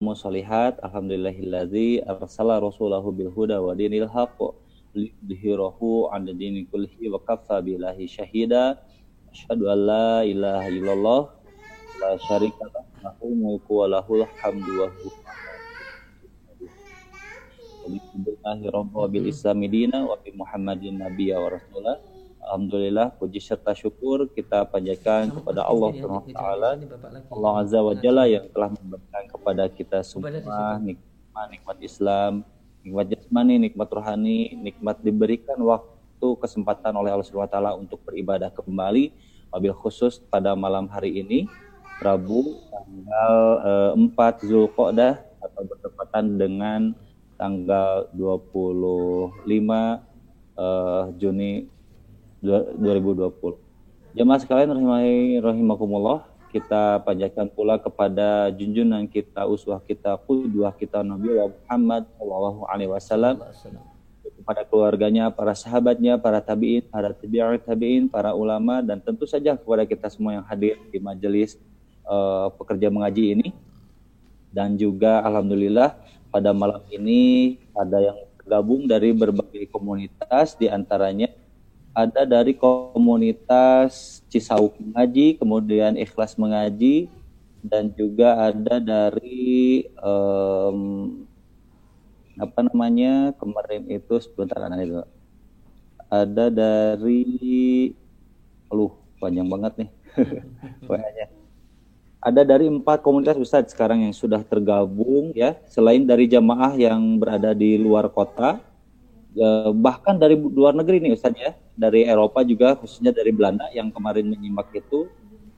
musolihat alhamdulillahilladzi arsala rasulahu bil huda wa dinil haqq lidhirahu 'ala dini kullihi wa kaffa billahi syahida asyhadu an la ilaha illallah la syarika lahu mulku wa lahul hamdu wa huwa bil wa bi Muhammadin nabiyya wa rasulah Alhamdulillah puji serta syukur kita panjatkan kepada Allah Subhanahu taala. Allah Azza wa Jalla yang telah memberikan kepada kita semua nikmat nikmat Islam, nikmat jasmani, nikmat rohani, nikmat diberikan waktu kesempatan oleh Allah Subhanahu taala untuk beribadah kembali. Wabil khusus pada malam hari ini Rabu tanggal uh, 4 Zulqa'dah atau bertepatan dengan tanggal 25 uh, Juni 2020. Jemaah sekalian rahimahi rahimakumullah, kita panjatkan pula kepada junjungan kita, uswah kita, qudwah kita Nabi Muhammad sallallahu alaihi wasallam kepada keluarganya, para sahabatnya, para tabi'in, para tabi'in, tabi'in, para ulama dan tentu saja kepada kita semua yang hadir di majelis uh, pekerja mengaji ini. Dan juga alhamdulillah pada malam ini ada yang tergabung dari berbagai komunitas di antaranya ada dari komunitas Cisauk Mengaji, kemudian Ikhlas Mengaji, dan juga ada dari um, apa namanya kemarin itu sebentar itu. Ada dari lu panjang banget nih banyak ada dari empat komunitas besar sekarang yang sudah tergabung ya. Selain dari jamaah yang berada di luar kota bahkan dari luar negeri nih Ustaz ya, dari Eropa juga khususnya dari Belanda yang kemarin menyimak itu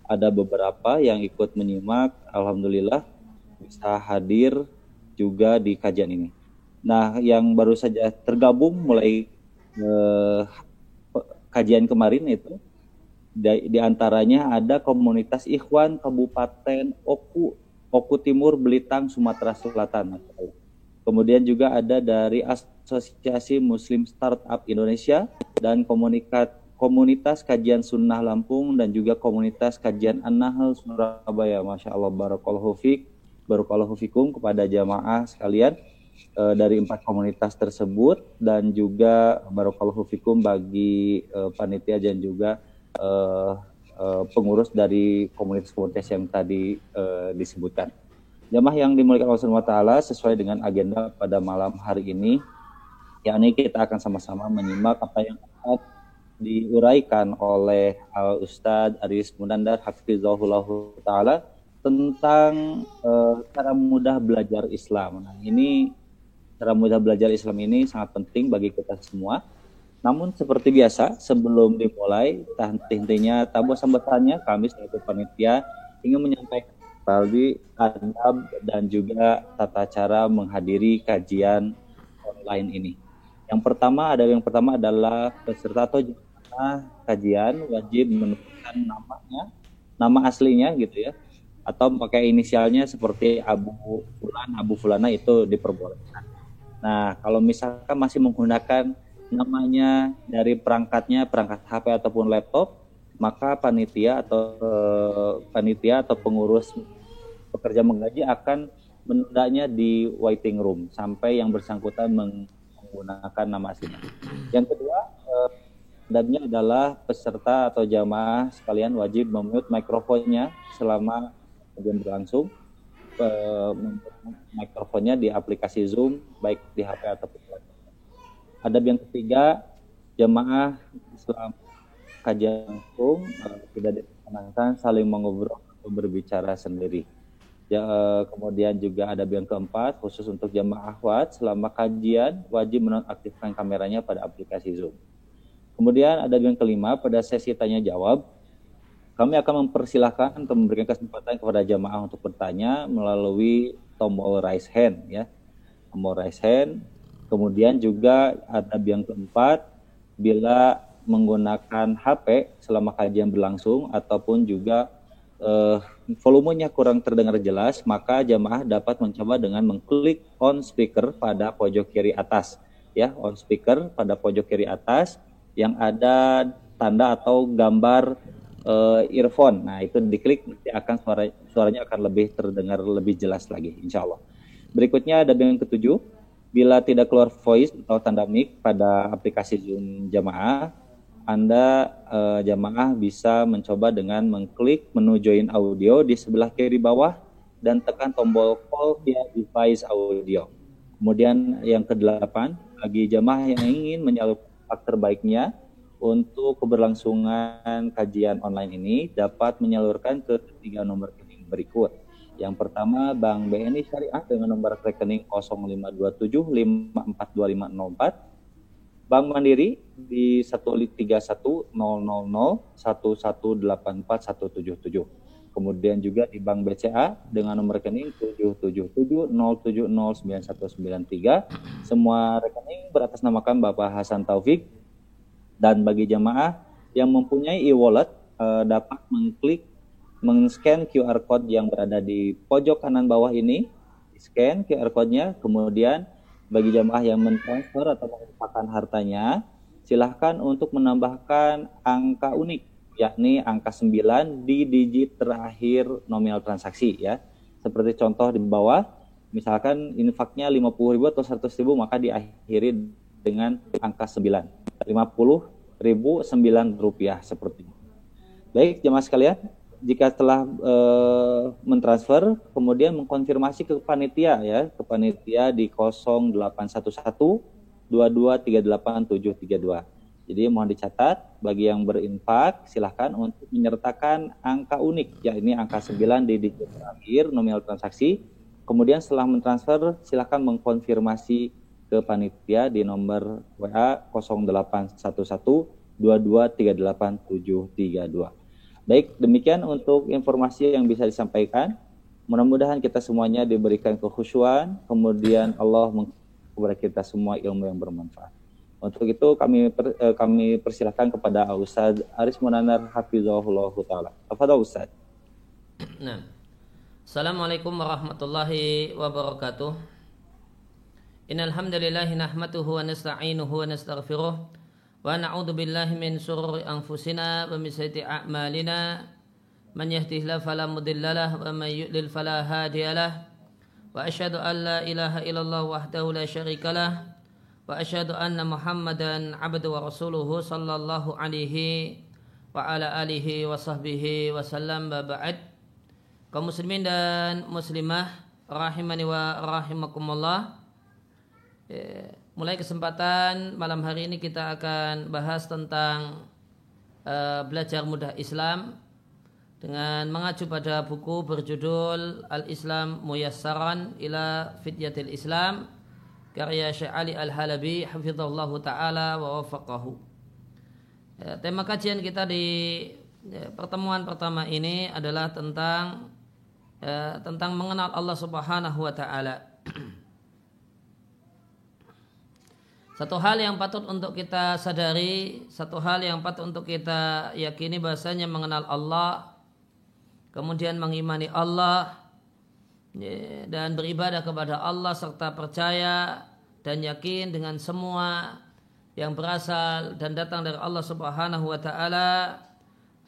ada beberapa yang ikut menyimak, alhamdulillah bisa hadir juga di kajian ini. Nah, yang baru saja tergabung mulai eh, kajian kemarin itu di, di antaranya ada komunitas Ikhwan Kabupaten Oku, Oku Timur, Belitang, Sumatera Selatan. Kemudian juga ada dari Asosiasi Muslim Startup Indonesia dan komunikat komunitas kajian sunnah Lampung dan juga komunitas kajian An-Nahl Surabaya. Masya Allah, Barakallahu Fik, Barakallahu Fikum kepada jamaah sekalian e, dari empat komunitas tersebut dan juga Barakallahu Fikum bagi e, panitia dan juga e, e, pengurus dari komunitas-komunitas yang tadi e, disebutkan. Jamaah yang dimuliakan Allah taala sesuai dengan agenda pada malam hari ini yakni kita akan sama-sama menyimak apa yang akan diuraikan oleh Al Ustadz Aris Munandar Hafizahullah taala tentang uh, cara mudah belajar Islam. Nah, ini cara mudah belajar Islam ini sangat penting bagi kita semua. Namun seperti biasa sebelum dimulai, intinya tabu sambutannya kami sebagai panitia ingin menyampaikan Paldi adab dan juga tata cara menghadiri kajian online ini. Yang pertama ada yang pertama adalah peserta atau jemaah kajian wajib menentukan namanya, nama aslinya gitu ya, atau pakai inisialnya seperti Abu Fulan, Abu Fulana itu diperbolehkan. Nah, kalau misalkan masih menggunakan namanya dari perangkatnya, perangkat HP ataupun laptop, maka panitia atau uh, panitia atau pengurus pekerja menggaji akan menundanya di waiting room sampai yang bersangkutan menggunakan nama aslinya. Yang kedua, eh, adabnya adalah peserta atau jamaah sekalian wajib memute mikrofonnya selama kajian berlangsung. Eh, mikrofonnya di aplikasi Zoom baik di HP ataupun. Adab yang ketiga, jamaah selama kajian langsung uh, tidak diperkenankan saling mengobrol atau berbicara sendiri. Ya, eh, kemudian juga ada yang keempat khusus untuk jamaah akhwat selama kajian wajib menonaktifkan kameranya pada aplikasi Zoom. Kemudian ada yang kelima pada sesi tanya jawab kami akan mempersilahkan atau memberikan kesempatan kepada jamaah untuk bertanya melalui tombol raise hand ya. Tombol raise hand. Kemudian juga ada yang keempat bila menggunakan HP selama kajian berlangsung ataupun juga uh, volumenya kurang terdengar jelas, maka jamaah dapat mencoba dengan mengklik on speaker pada pojok kiri atas. Ya, on speaker pada pojok kiri atas yang ada tanda atau gambar uh, earphone. Nah, itu diklik nanti akan suara suaranya akan lebih terdengar lebih jelas lagi, insya Allah. Berikutnya ada yang ketujuh, bila tidak keluar voice atau tanda mic pada aplikasi Zoom jamaah, Anda uh, jamaah bisa mencoba dengan mengklik menu join audio di sebelah kiri bawah dan tekan tombol call via device audio. Kemudian yang kedelapan, bagi jamaah yang ingin menyalurkan hak terbaiknya untuk keberlangsungan kajian online ini dapat menyalurkan ke tiga nomor rekening berikut. Yang pertama Bank BNI Syariah dengan nomor rekening 0527542504. Bank Mandiri di 131000118477 Kemudian juga di Bank BCA dengan nomor rekening 77707099193. Semua rekening beratasnamakan Bapak Hasan Taufik. Dan bagi jamaah yang mempunyai e-wallet eh, dapat mengklik men-scan QR code yang berada di pojok kanan bawah ini. Scan QR code-nya, kemudian bagi jamaah yang mentransfer atau menginfakkan hartanya, silahkan untuk menambahkan angka unik yakni angka 9 di digit terakhir nominal transaksi ya. Seperti contoh di bawah, misalkan infaknya 50.000 atau 100.000 maka diakhiri dengan angka 9. 50.000 9 rupiah seperti itu. Baik, jemaah sekalian, jika telah e, mentransfer kemudian mengkonfirmasi ke panitia ya, ke panitia di 0811 2238732. Jadi mohon dicatat bagi yang berinfak silahkan untuk menyertakan angka unik ya ini angka 9 di digit terakhir nominal transaksi. Kemudian setelah mentransfer silahkan mengkonfirmasi ke panitia di nomor WA 0811 Baik, demikian untuk informasi yang bisa disampaikan. Mudah-mudahan kita semuanya diberikan kekhusyuan, kemudian Allah kepada kita semua ilmu yang bermanfaat. Untuk itu kami per, eh, kami persilahkan kepada Ustaz Aris Munanar Hafizahullah Ta'ala. Kepada Ustaz. Nah. Assalamualaikum warahmatullahi wabarakatuh. Innal hamdalillah nahmatuhu wa nasta'inuhu wa nastaghfiruh ونعوذ بالله من شرور أنفسنا ومن سيئة أعمالنا. من يهده الله فلا مضل له ومن يضلل فلا هادي له. وأشهد أن لا إله إلا الله وحده لا شريك له. وأشهد أن محمدا عبده ورسوله صلى الله عليه وعلى آله وصحبه وسلم. وبعد. كمسلمين muslimin dan muslimah rahimani wa rahimakumullah. Yeah. Mulai kesempatan malam hari ini kita akan bahas tentang uh, belajar mudah Islam dengan mengacu pada buku berjudul Al-Islam Muyassaran ila Fityatil Islam karya Syekh Ali Al-Halabi hafizallahu taala wa wafaqahu. Ya, tema kajian kita di ya, pertemuan pertama ini adalah tentang ya, tentang mengenal Allah Subhanahu wa taala. Satu hal yang patut untuk kita sadari, satu hal yang patut untuk kita yakini bahasanya mengenal Allah, kemudian mengimani Allah, Ya, dan beribadah kepada Allah serta percaya dan yakin dengan semua yang berasal dan datang dari Allah Subhanahu wa taala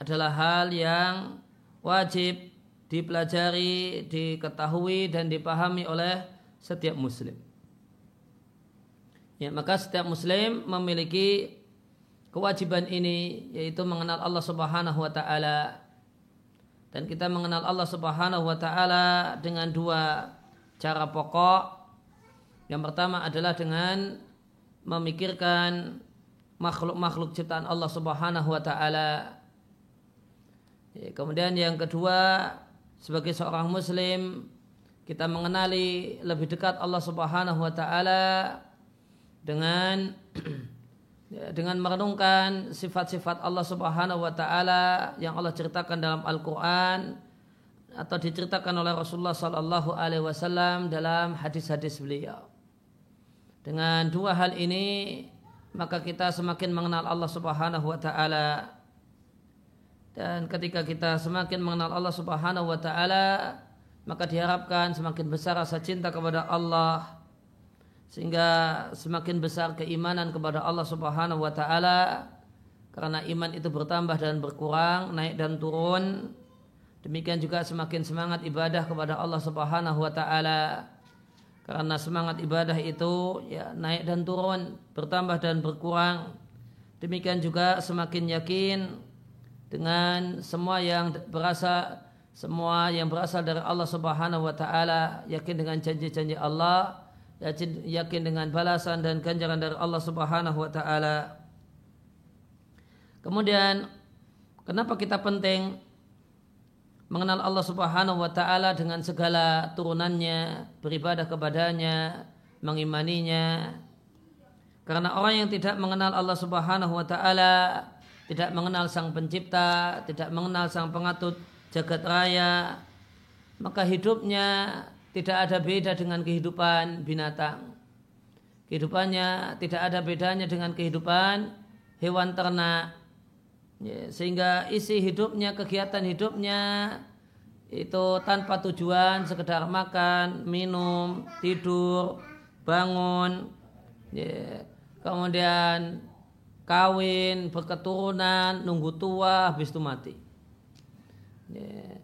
adalah hal yang wajib dipelajari, diketahui dan dipahami oleh setiap muslim. Ya, maka setiap muslim memiliki kewajiban ini yaitu mengenal Allah Subhanahu wa taala dan kita mengenal Allah Subhanahu wa taala dengan dua cara pokok. Yang pertama adalah dengan memikirkan makhluk-makhluk ciptaan Allah Subhanahu wa taala. Ya, kemudian yang kedua sebagai seorang muslim kita mengenali lebih dekat Allah Subhanahu wa taala dengan dengan merenungkan sifat-sifat Allah Subhanahu wa taala yang Allah ceritakan dalam Al-Qur'an atau diceritakan oleh Rasulullah sallallahu alaihi wasallam dalam hadis-hadis beliau. Dengan dua hal ini maka kita semakin mengenal Allah Subhanahu wa taala. Dan ketika kita semakin mengenal Allah Subhanahu wa taala, maka diharapkan semakin besar rasa cinta kepada Allah sehingga semakin besar keimanan kepada Allah Subhanahu wa taala karena iman itu bertambah dan berkurang, naik dan turun. Demikian juga semakin semangat ibadah kepada Allah Subhanahu wa taala. karena semangat ibadah itu ya naik dan turun, bertambah dan berkurang. Demikian juga semakin yakin dengan semua yang berasal semua yang berasal dari Allah Subhanahu wa taala, yakin dengan janji-janji Allah, yakin, dengan balasan dan ganjaran dari Allah Subhanahu wa taala. Kemudian kenapa kita penting mengenal Allah Subhanahu wa taala dengan segala turunannya, beribadah kepadanya, mengimaninya. Karena orang yang tidak mengenal Allah Subhanahu wa taala, tidak mengenal Sang Pencipta, tidak mengenal Sang Pengatur jagat raya, maka hidupnya tidak ada beda dengan kehidupan binatang. Kehidupannya tidak ada bedanya dengan kehidupan hewan ternak Ya, sehingga isi hidupnya, kegiatan hidupnya itu tanpa tujuan, sekedar makan, minum, tidur, bangun, ya, kemudian kawin, berketurunan, nunggu tua, habis itu mati. Ya.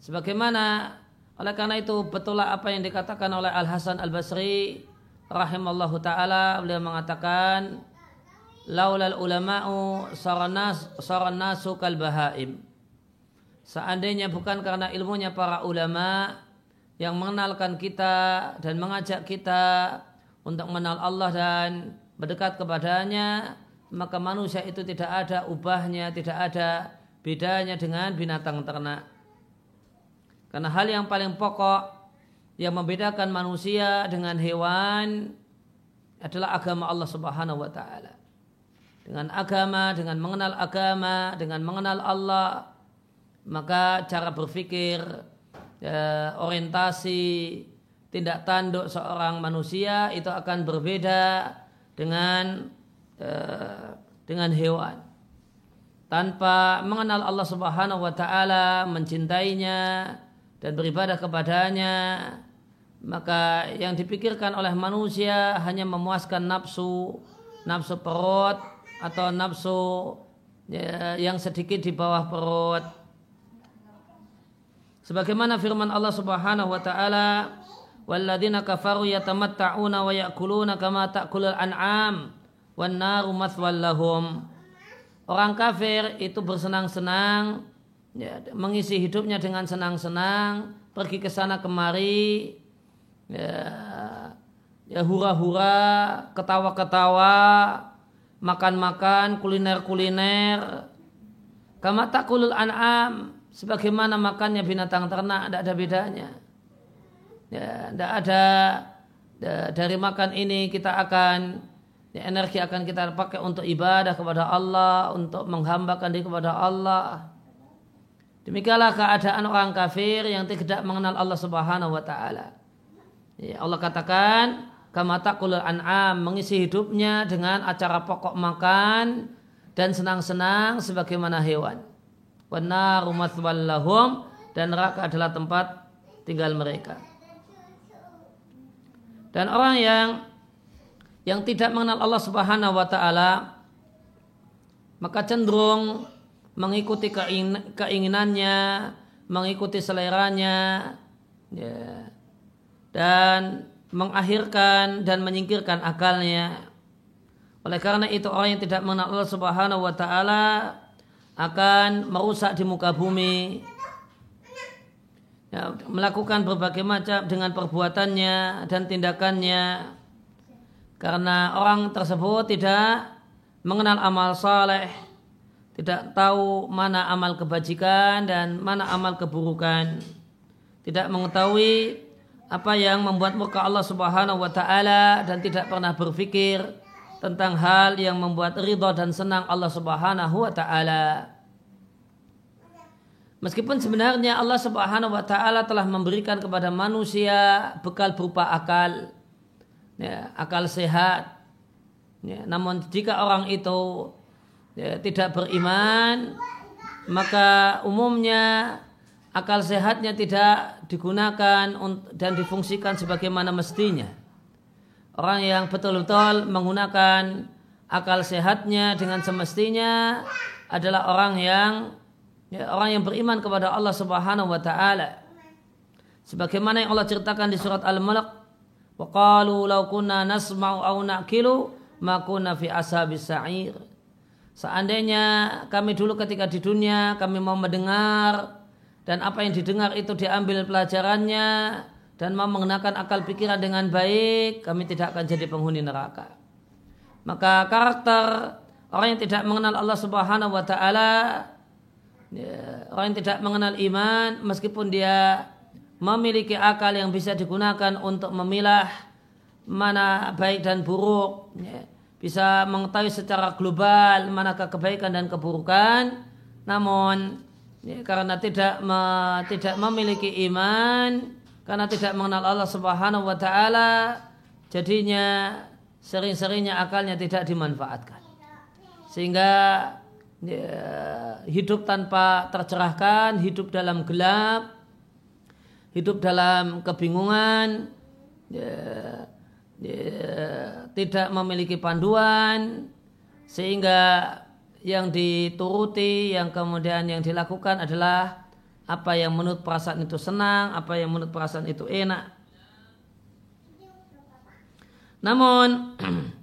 Sebagaimana oleh karena itu betullah apa yang dikatakan oleh Al Hasan Al Basri rahimallahu taala beliau mengatakan laulal ulama'u saranas saranasu kal bahaim. Seandainya bukan karena ilmunya para ulama yang mengenalkan kita dan mengajak kita untuk mengenal Allah dan mendekat kepadanya, maka manusia itu tidak ada ubahnya, tidak ada bedanya dengan binatang ternak. Karena hal yang paling pokok yang membedakan manusia dengan hewan adalah agama Allah Subhanahu wa taala dengan agama, dengan mengenal agama, dengan mengenal Allah, maka cara berpikir, ya, orientasi, tindak tanduk seorang manusia itu akan berbeda dengan uh, dengan hewan. Tanpa mengenal Allah Subhanahu wa taala, mencintainya dan beribadah kepadanya, maka yang dipikirkan oleh manusia hanya memuaskan nafsu, nafsu perut atau nafsu ya, yang sedikit di bawah perut. Sebagaimana firman Allah Subhanahu wa taala, "Walladzina kafaru yatamatta'una wa ya'kuluna kama ta'kulul an'am wan naru lahum." Orang kafir itu bersenang-senang ya, mengisi hidupnya dengan senang-senang, pergi ke sana kemari, ya, ya hura-hura, ketawa-ketawa, makan-makan, kuliner-kuliner. Kama takulul an'am, sebagaimana makannya binatang ternak, tidak ada bedanya. Ya, tidak ada ya, dari makan ini kita akan ya, energi akan kita pakai untuk ibadah kepada Allah, untuk menghambakan diri kepada Allah. Demikianlah keadaan orang kafir yang tidak mengenal Allah Subhanahu wa taala. Ya, Allah katakan kama taqulul an'am mengisi hidupnya dengan acara pokok makan dan senang-senang sebagaimana hewan. Wana rumah lahum dan neraka adalah tempat tinggal mereka. Dan orang yang yang tidak mengenal Allah Subhanahu wa taala maka cenderung mengikuti keinginannya, mengikuti seleranya ya. Dan mengakhirkan dan menyingkirkan akalnya. Oleh karena itu orang yang tidak mengenal Allah Subhanahu wa taala akan merusak di muka bumi. Ya, melakukan berbagai macam dengan perbuatannya dan tindakannya karena orang tersebut tidak mengenal amal saleh, tidak tahu mana amal kebajikan dan mana amal keburukan, tidak mengetahui apa yang membuat muka Allah Subhanahu wa taala dan tidak pernah berpikir tentang hal yang membuat ridha dan senang Allah Subhanahu wa taala. Meskipun sebenarnya Allah Subhanahu wa taala telah memberikan kepada manusia bekal berupa akal. Ya, akal sehat. Ya, namun jika orang itu ya, tidak beriman, maka umumnya akal sehatnya tidak digunakan dan difungsikan sebagaimana mestinya. Orang yang betul-betul menggunakan akal sehatnya dengan semestinya adalah orang yang ya, orang yang beriman kepada Allah Subhanahu wa taala. Sebagaimana yang Allah ceritakan di surat Al-Mulk, Wa qalu law kunna nasma'u aw naqilu ma kunna fi ashabis sa'ir. Seandainya kami dulu ketika di dunia kami mau mendengar dan apa yang didengar itu diambil pelajarannya dan mau menggunakan akal pikiran dengan baik, kami tidak akan jadi penghuni neraka. Maka karakter orang yang tidak mengenal Allah Subhanahu wa taala ya, orang yang tidak mengenal iman meskipun dia memiliki akal yang bisa digunakan untuk memilah mana baik dan buruk ya, bisa mengetahui secara global manakah kebaikan dan keburukan. Namun ya, karena tidak me, tidak memiliki iman karena tidak mengenal Allah Subhanahu wa taala jadinya sering-seringnya akalnya tidak dimanfaatkan. Sehingga ya, hidup tanpa tercerahkan, hidup dalam gelap, hidup dalam kebingungan, ya, tidak memiliki panduan, sehingga yang dituruti, yang kemudian yang dilakukan adalah apa yang menurut perasaan itu senang, apa yang menurut perasaan itu enak. Namun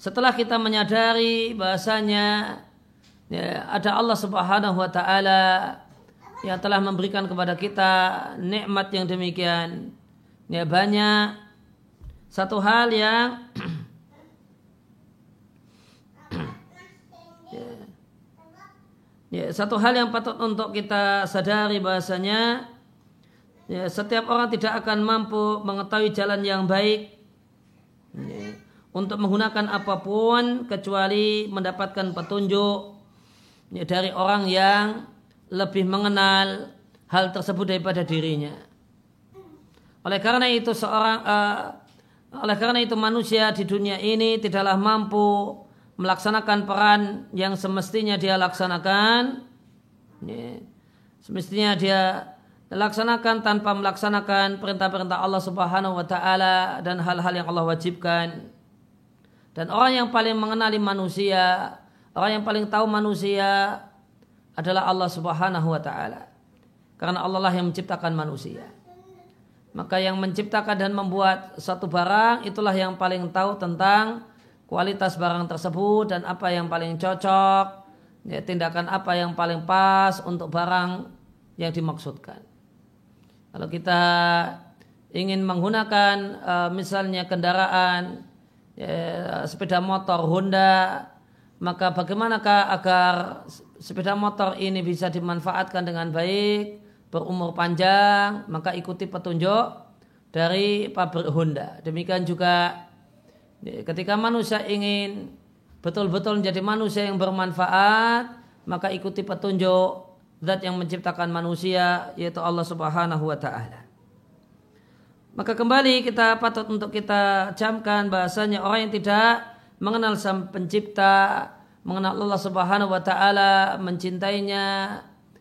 Setelah kita menyadari bahasanya ya, ada Allah Subhanahu wa taala yang telah memberikan kepada kita nikmat yang demikian ya banyak satu hal yang ya, satu hal yang patut untuk kita sadari bahasanya ya, setiap orang tidak akan mampu mengetahui jalan yang baik ya, untuk menggunakan apa pun kecuali mendapatkan petunjuk ya, dari orang yang lebih mengenal hal tersebut daripada dirinya. Oleh karena itu seorang uh, oleh karena itu manusia di dunia ini tidaklah mampu melaksanakan peran yang semestinya dia laksanakan. Ya, semestinya dia laksanakan tanpa melaksanakan perintah-perintah Allah Subhanahu wa taala dan hal-hal yang Allah wajibkan. Dan orang yang paling mengenali manusia, orang yang paling tahu manusia adalah Allah Subhanahu wa taala. Karena Allah lah yang menciptakan manusia. Maka yang menciptakan dan membuat satu barang itulah yang paling tahu tentang kualitas barang tersebut dan apa yang paling cocok, ya, tindakan apa yang paling pas untuk barang yang dimaksudkan. Kalau kita ingin menggunakan uh, misalnya kendaraan ya, sepeda motor Honda maka bagaimanakah agar sepeda motor ini bisa dimanfaatkan dengan baik berumur panjang maka ikuti petunjuk dari pabrik Honda. Demikian juga ya, ketika manusia ingin betul-betul menjadi manusia yang bermanfaat maka ikuti petunjuk zat yang menciptakan manusia yaitu Allah Subhanahu wa taala. Maka kembali kita patut untuk kita camkan bahasanya orang yang tidak mengenal sang pencipta, mengenal Allah Subhanahu wa taala, mencintainya,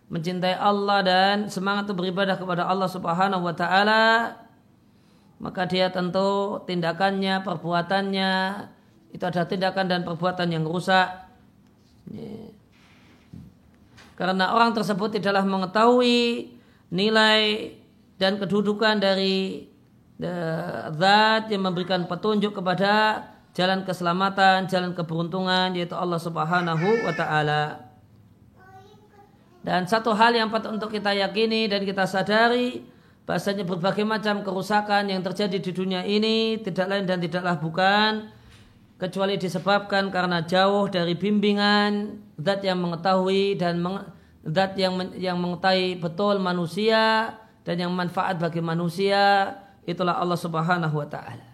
mencintai Allah dan semangat untuk beribadah kepada Allah Subhanahu wa taala, maka dia tentu tindakannya, perbuatannya itu adalah tindakan dan perbuatan yang rusak. Karena orang tersebut tidaklah mengetahui nilai dan kedudukan dari zat yang memberikan petunjuk kepada jalan keselamatan, jalan keberuntungan yaitu Allah Subhanahu wa taala. Dan satu hal yang patut untuk kita yakini dan kita sadari bahasanya berbagai macam kerusakan yang terjadi di dunia ini tidak lain dan tidaklah bukan kecuali disebabkan karena jauh dari bimbingan zat yang mengetahui dan meng, zat yang yang mengetahui betul manusia dan yang manfaat bagi manusia itulah Allah Subhanahu wa taala.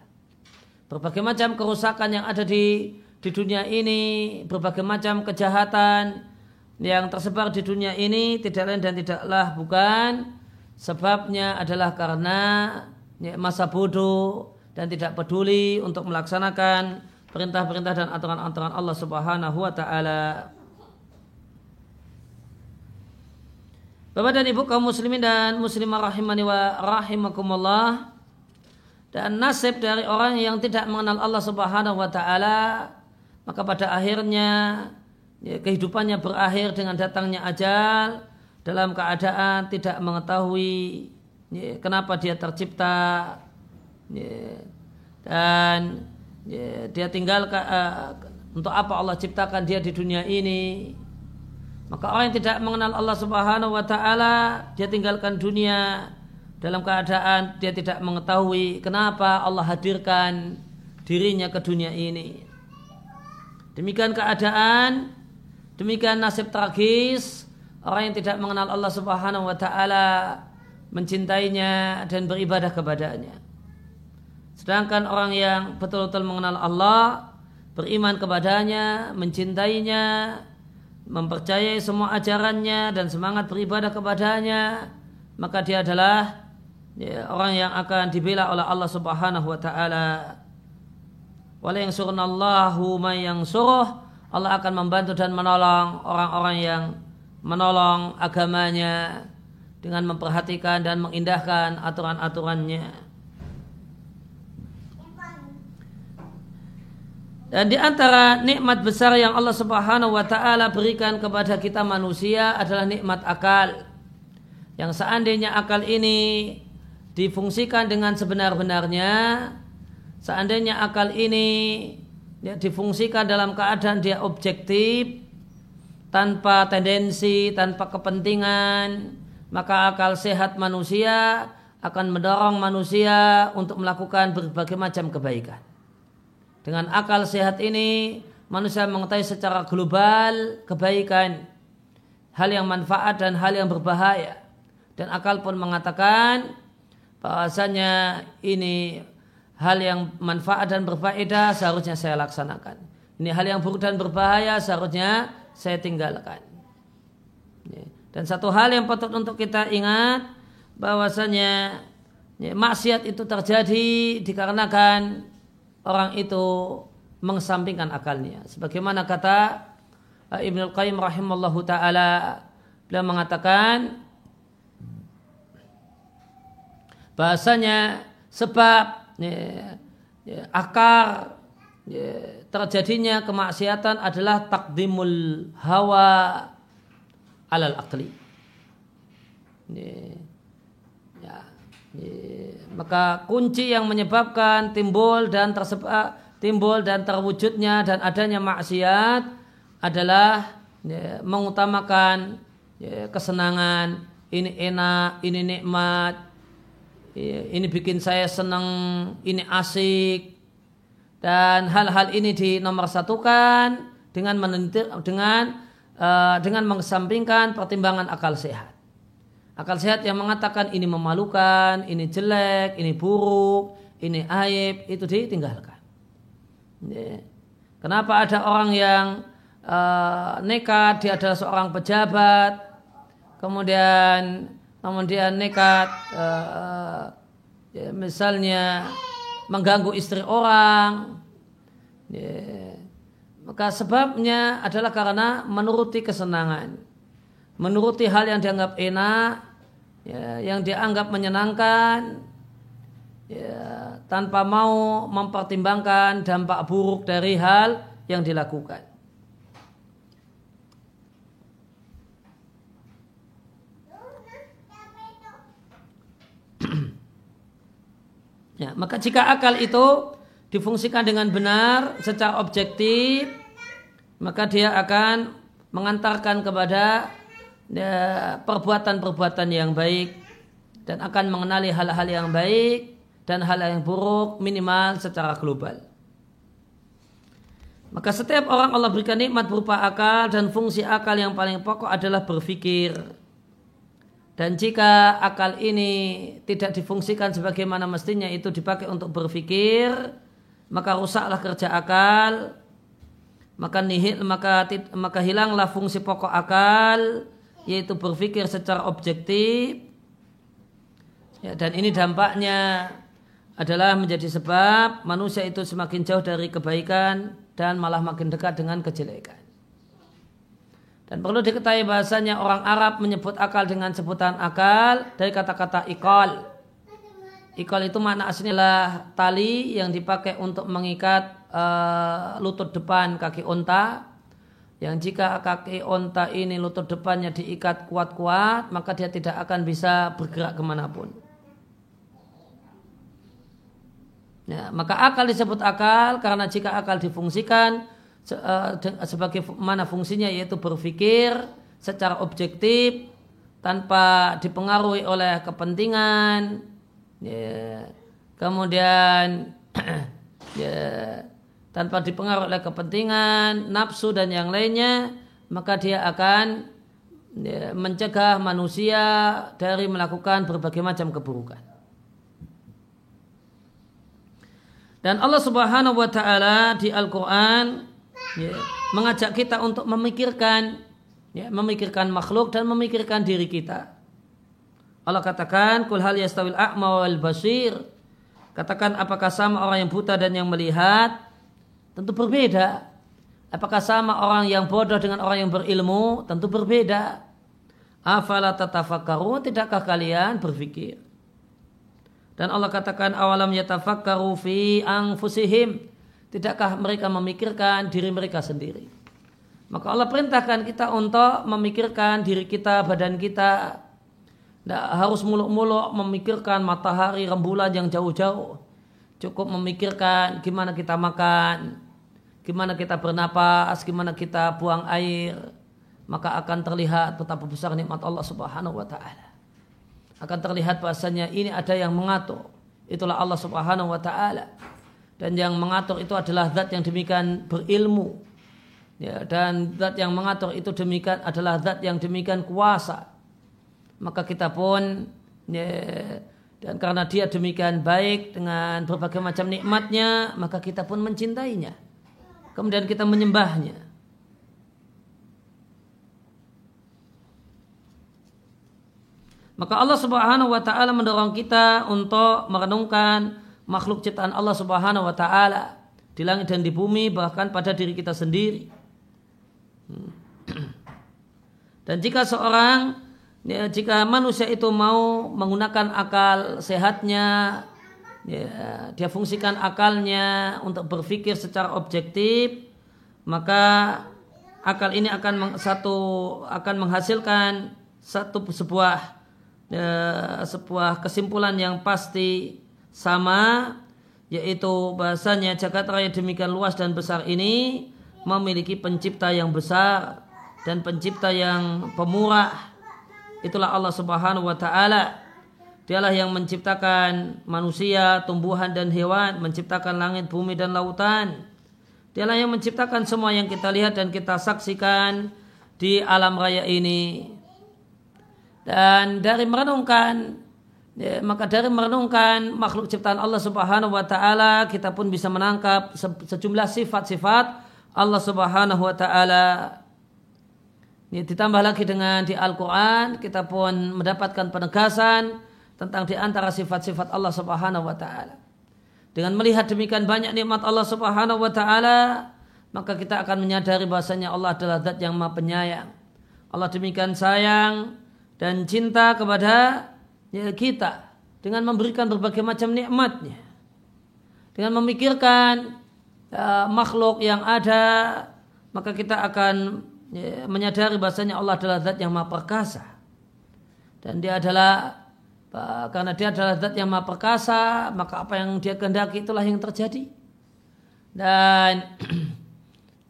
Berbagai macam kerusakan yang ada di di dunia ini, berbagai macam kejahatan yang tersebar di dunia ini tidak lain dan tidaklah bukan sebabnya adalah karena masa bodoh dan tidak peduli untuk melaksanakan perintah-perintah dan aturan-aturan Allah Subhanahu wa taala. Bapak dan Ibu kaum muslimin dan muslimah rahimani wa rahimakumullah dan nasib dari orang yang tidak mengenal Allah Subhanahu wa taala maka pada akhirnya ya, kehidupannya berakhir dengan datangnya ajal dalam keadaan tidak mengetahui ya, kenapa dia tercipta Ya. Dan ya, dia tinggal uh, untuk apa Allah ciptakan dia di dunia ini. Maka orang yang tidak mengenal Allah Subhanahu wa taala, dia tinggalkan dunia dalam keadaan dia tidak mengetahui kenapa Allah hadirkan dirinya ke dunia ini. Demikian keadaan, demikian nasib tragis orang yang tidak mengenal Allah Subhanahu wa taala, mencintainya dan beribadah kepadanya. Sedangkan orang yang betul-betul mengenal Allah, beriman kepadanya, mencintainya, mempercayai semua ajarannya dan semangat beribadah kepadanya, maka dia adalah ya, orang yang akan dibela oleh Allah Subhanahu wa taala. Wala yang surunallahu yang suruh Allah akan membantu dan menolong orang-orang yang menolong agamanya dengan memperhatikan dan mengindahkan aturan-aturannya. Dan di antara nikmat besar yang Allah Subhanahu wa taala berikan kepada kita manusia adalah nikmat akal. Yang seandainya akal ini difungsikan dengan sebenar-benarnya, seandainya akal ini ya, difungsikan dalam keadaan dia objektif, tanpa tendensi, tanpa kepentingan, maka akal sehat manusia akan mendorong manusia untuk melakukan berbagai macam kebaikan. Dengan akal sehat ini manusia mengetahui secara global kebaikan, hal yang manfaat dan hal yang berbahaya. Dan akal pun mengatakan bahasanya ini hal yang manfaat dan berfaedah seharusnya saya laksanakan. Ini hal yang buruk dan berbahaya seharusnya saya tinggalkan. Dan satu hal yang patut untuk kita ingat bahwasanya maksiat itu terjadi dikarenakan orang itu mengesampingkan akalnya. Sebagaimana kata uh, Ibnu Qayyim rahimallahu taala beliau mengatakan bahasanya sebab ya, ya, akar ya, terjadinya kemaksiatan adalah takdimul hawa alal akli. Ya, maka kunci yang menyebabkan timbul dan tersebar timbul dan terwujudnya dan adanya maksiat adalah ya, mengutamakan ya, kesenangan ini enak ini nikmat ya, ini bikin saya senang ini asik dan hal-hal ini dinomorsatukan dengan menentir, dengan uh, dengan mengesampingkan pertimbangan akal sehat Akal sehat yang mengatakan ini memalukan, ini jelek, ini buruk, ini aib, itu ditinggalkan. Ya. Kenapa ada orang yang uh, nekat, dia adalah seorang pejabat, kemudian kemudian nekat, uh, ya, misalnya mengganggu istri orang, ya. maka sebabnya adalah karena menuruti kesenangan menuruti hal yang dianggap enak, ya, yang dianggap menyenangkan, ya, tanpa mau mempertimbangkan dampak buruk dari hal yang dilakukan. Ya, maka jika akal itu difungsikan dengan benar secara objektif, maka dia akan mengantarkan kepada perbuatan-perbuatan yang baik dan akan mengenali hal-hal yang baik dan hal yang buruk minimal secara global. Maka setiap orang Allah berikan nikmat berupa akal dan fungsi akal yang paling pokok adalah berpikir. Dan jika akal ini tidak difungsikan sebagaimana mestinya itu dipakai untuk berpikir, maka rusaklah kerja akal, maka nihil, maka maka hilanglah fungsi pokok akal, yaitu berpikir secara objektif ya, dan ini dampaknya adalah menjadi sebab manusia itu semakin jauh dari kebaikan dan malah makin dekat dengan kejelekan. Dan perlu diketahui bahasanya orang Arab menyebut akal dengan sebutan akal dari kata-kata ikol. Ikol itu makna aslinya adalah tali yang dipakai untuk mengikat uh, lutut depan kaki unta yang jika kaki onta ini lutut depannya diikat kuat-kuat maka dia tidak akan bisa bergerak ke mana pun. Ya, maka akal disebut akal karena jika akal difungsikan sebagai mana fungsinya? Yaitu berpikir secara objektif tanpa dipengaruhi oleh kepentingan. Ya, kemudian ya, tanpa dipengaruhi oleh kepentingan nafsu dan yang lainnya maka dia akan ya, mencegah manusia dari melakukan berbagai macam keburukan. Dan Allah Subhanahu wa taala di Al-Qur'an ya, mengajak kita untuk memikirkan ya, memikirkan makhluk dan memikirkan diri kita. Allah katakan, "Kul hal yastawil a'ma wal basir?" Katakan apakah sama orang yang buta dan yang melihat? Tentu berbeda. Apakah sama orang yang bodoh dengan orang yang berilmu? Tentu berbeda. Afala tatafakkaru? Tidakkah kalian berpikir? Dan Allah katakan awalam yatafakkaru fi anfusihim. Tidakkah mereka memikirkan diri mereka sendiri? Maka Allah perintahkan kita untuk memikirkan diri kita, badan kita. Tidak harus muluk-muluk memikirkan matahari, rembulan yang jauh-jauh. Cukup memikirkan gimana kita makan, gimana kita bernapas, gimana kita buang air. Maka akan terlihat betapa besar nikmat Allah subhanahu wa ta'ala akan terlihat bahasanya ini ada yang mengatur. Itulah Allah Subhanahu wa taala. Dan yang mengatur itu adalah zat yang demikian berilmu. Ya, dan zat yang mengatur itu demikian adalah zat yang demikian kuasa. Maka kita pun ya, dan karena dia demikian baik dengan berbagai macam nikmatnya, maka kita pun mencintainya. Kemudian kita menyembahnya. Maka Allah Subhanahu wa taala mendorong kita untuk merenungkan makhluk ciptaan Allah Subhanahu wa taala di langit dan di bumi bahkan pada diri kita sendiri. Dan jika seorang ya, jika manusia itu mau menggunakan akal sehatnya ya, dia fungsikan akalnya untuk berpikir secara objektif maka akal ini akan satu akan menghasilkan satu sebuah ya, sebuah kesimpulan yang pasti sama yaitu bahasanya jagat raya demikian luas dan besar ini memiliki pencipta yang besar dan pencipta yang pemurah. Itulah Allah Subhanahu wa taala. Dialah yang menciptakan manusia tumbuhan dan hewan menciptakan langit bumi dan lautan. Dialah yang menciptakan semua yang kita lihat dan kita saksikan di alam raya ini. Dan dari merenungkan ya, maka dari merenungkan makhluk ciptaan Allah Subhanahu wa taala kita pun bisa menangkap sejumlah sifat-sifat Allah Subhanahu wa taala. Ini ditambah lagi dengan di Al-Qur'an kita pun mendapatkan penegasan tentang di antara sifat-sifat Allah Subhanahu wa taala. Dengan melihat demikian banyak nikmat Allah Subhanahu wa taala, maka kita akan menyadari bahasanya Allah adalah zat yang Maha Penyayang. Allah demikian sayang dan cinta kepada ya, kita dengan memberikan berbagai macam nikmatnya. Dengan memikirkan uh, makhluk yang ada maka kita akan ya, menyadari bahasanya Allah adalah zat yang maha perkasa. Dan dia adalah uh, karena dia adalah zat yang maha perkasa maka apa yang dia kehendaki itulah yang terjadi. Dan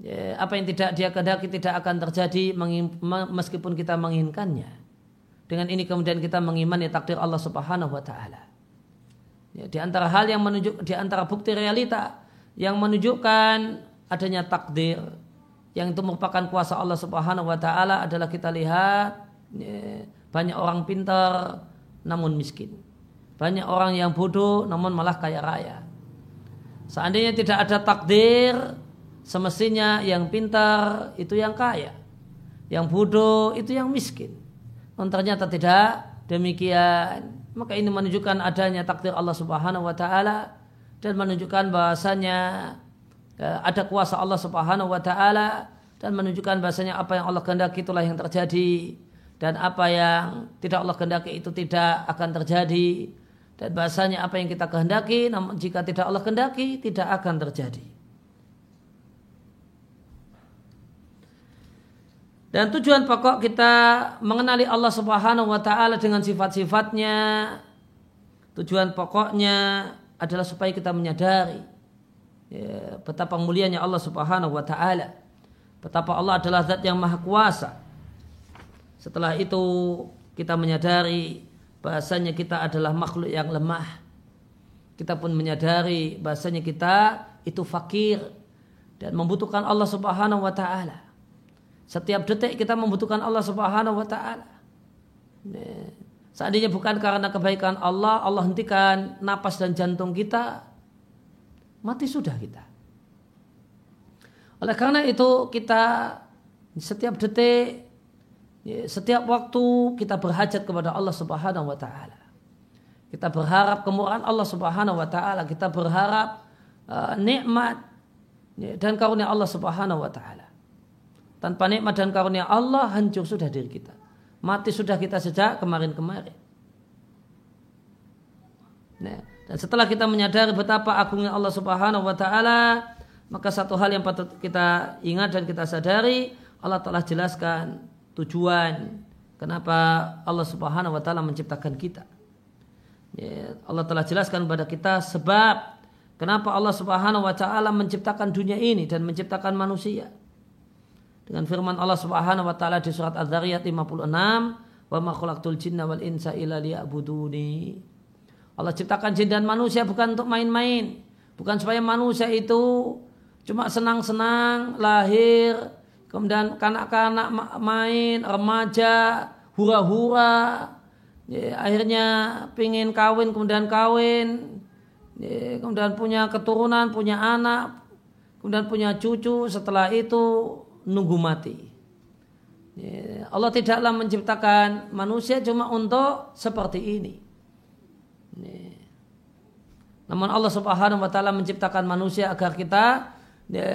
ya, apa yang tidak dia kehendaki tidak akan terjadi meskipun kita menginginkannya dengan ini kemudian kita mengimani takdir Allah Subhanahu wa taala. Ya, di antara hal yang menunjuk di antara bukti realita yang menunjukkan adanya takdir yang itu merupakan kuasa Allah Subhanahu wa taala adalah kita lihat ya, banyak orang pintar namun miskin. Banyak orang yang bodoh namun malah kaya raya. Seandainya tidak ada takdir, semestinya yang pintar itu yang kaya. Yang bodoh itu yang miskin. Dan ternyata tidak demikian. Maka ini menunjukkan adanya takdir Allah Subhanahu wa taala dan menunjukkan bahasanya eh, ada kuasa Allah Subhanahu wa taala dan menunjukkan bahasanya apa yang Allah kehendaki itulah yang terjadi dan apa yang tidak Allah kehendaki itu tidak akan terjadi dan bahasanya apa yang kita kehendaki namun jika tidak Allah kehendaki tidak akan terjadi. Dan tujuan pokok kita mengenali Allah Subhanahu wa taala dengan sifat-sifatnya. Tujuan pokoknya adalah supaya kita menyadari ya, betapa mulianya Allah Subhanahu wa taala. Betapa Allah adalah zat yang maha kuasa. Setelah itu kita menyadari bahasanya kita adalah makhluk yang lemah. Kita pun menyadari bahasanya kita itu fakir dan membutuhkan Allah Subhanahu wa taala. Setiap detik kita membutuhkan Allah Subhanahu wa taala. Ya. Seandainya bukan karena kebaikan Allah, Allah hentikan napas dan jantung kita, mati sudah kita. Oleh karena itu kita setiap detik, ya, setiap waktu kita berhajat kepada Allah Subhanahu wa taala. Kita berharap kemurahan Allah Subhanahu wa taala, kita berharap uh, nikmat ya, dan karunia Allah Subhanahu wa taala. Tanpa nikmat dan karunia Allah hancur sudah diri kita. Mati sudah kita sejak kemarin-kemarin. Nah, dan setelah kita menyadari betapa agungnya Allah Subhanahu wa taala, maka satu hal yang patut kita ingat dan kita sadari, Allah telah jelaskan tujuan kenapa Allah Subhanahu wa taala menciptakan kita. Ya, Allah telah jelaskan kepada kita sebab kenapa Allah Subhanahu wa taala menciptakan dunia ini dan menciptakan manusia dengan firman Allah Subhanahu wa taala di surat Az-Zariyat 56, "Wa ma khalaqtul jinna wal insa illa liya'buduni." Allah ciptakan jin dan manusia bukan untuk main-main, bukan supaya manusia itu cuma senang-senang lahir, kemudian kanak-kanak main, remaja, hura-hura, ya, akhirnya pingin kawin kemudian kawin, ya, kemudian punya keturunan, punya anak, kemudian punya cucu, setelah itu nunggu mati. Ya, Allah tidaklah menciptakan manusia cuma untuk seperti ini. Ya. Namun Allah Subhanahu wa taala menciptakan manusia agar kita ya,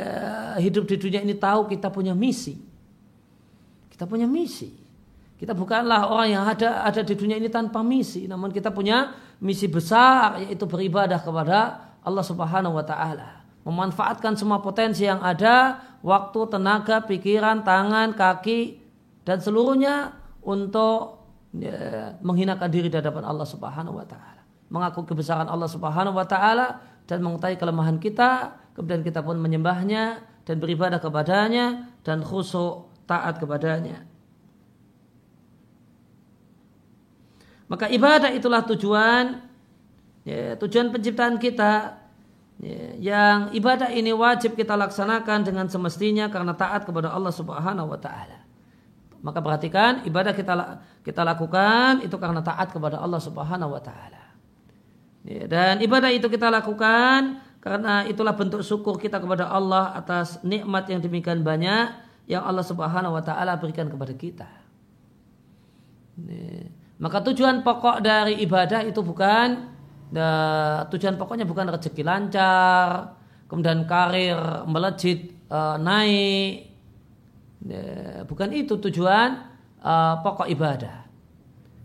hidup di dunia ini tahu kita punya misi. Kita punya misi. Kita bukanlah orang yang ada ada di dunia ini tanpa misi, namun kita punya misi besar yaitu beribadah kepada Allah Subhanahu wa taala memanfaatkan semua potensi yang ada, waktu, tenaga, pikiran, tangan, kaki, dan seluruhnya untuk ya, menghinakan diri di hadapan Allah Subhanahu wa taala. Mengaku kebesaran Allah Subhanahu wa taala dan mengetahui kelemahan kita, kemudian kita pun menyembahnya dan beribadah kepadanya dan khusyuk taat kepadanya. Maka ibadah itulah tujuan ya, tujuan penciptaan kita yang ibadah ini wajib kita laksanakan dengan semestinya karena taat kepada Allah Subhanahu wa taala. Maka perhatikan ibadah kita kita lakukan itu karena taat kepada Allah Subhanahu wa taala. Ya, dan ibadah itu kita lakukan karena itulah bentuk syukur kita kepada Allah atas nikmat yang demikian banyak yang Allah Subhanahu wa taala berikan kepada kita. Ya, maka tujuan pokok dari ibadah itu bukan dan tujuan pokoknya bukan rezeki lancar, kemudian karir melejit uh, naik, ya, bukan itu tujuan uh, pokok ibadah.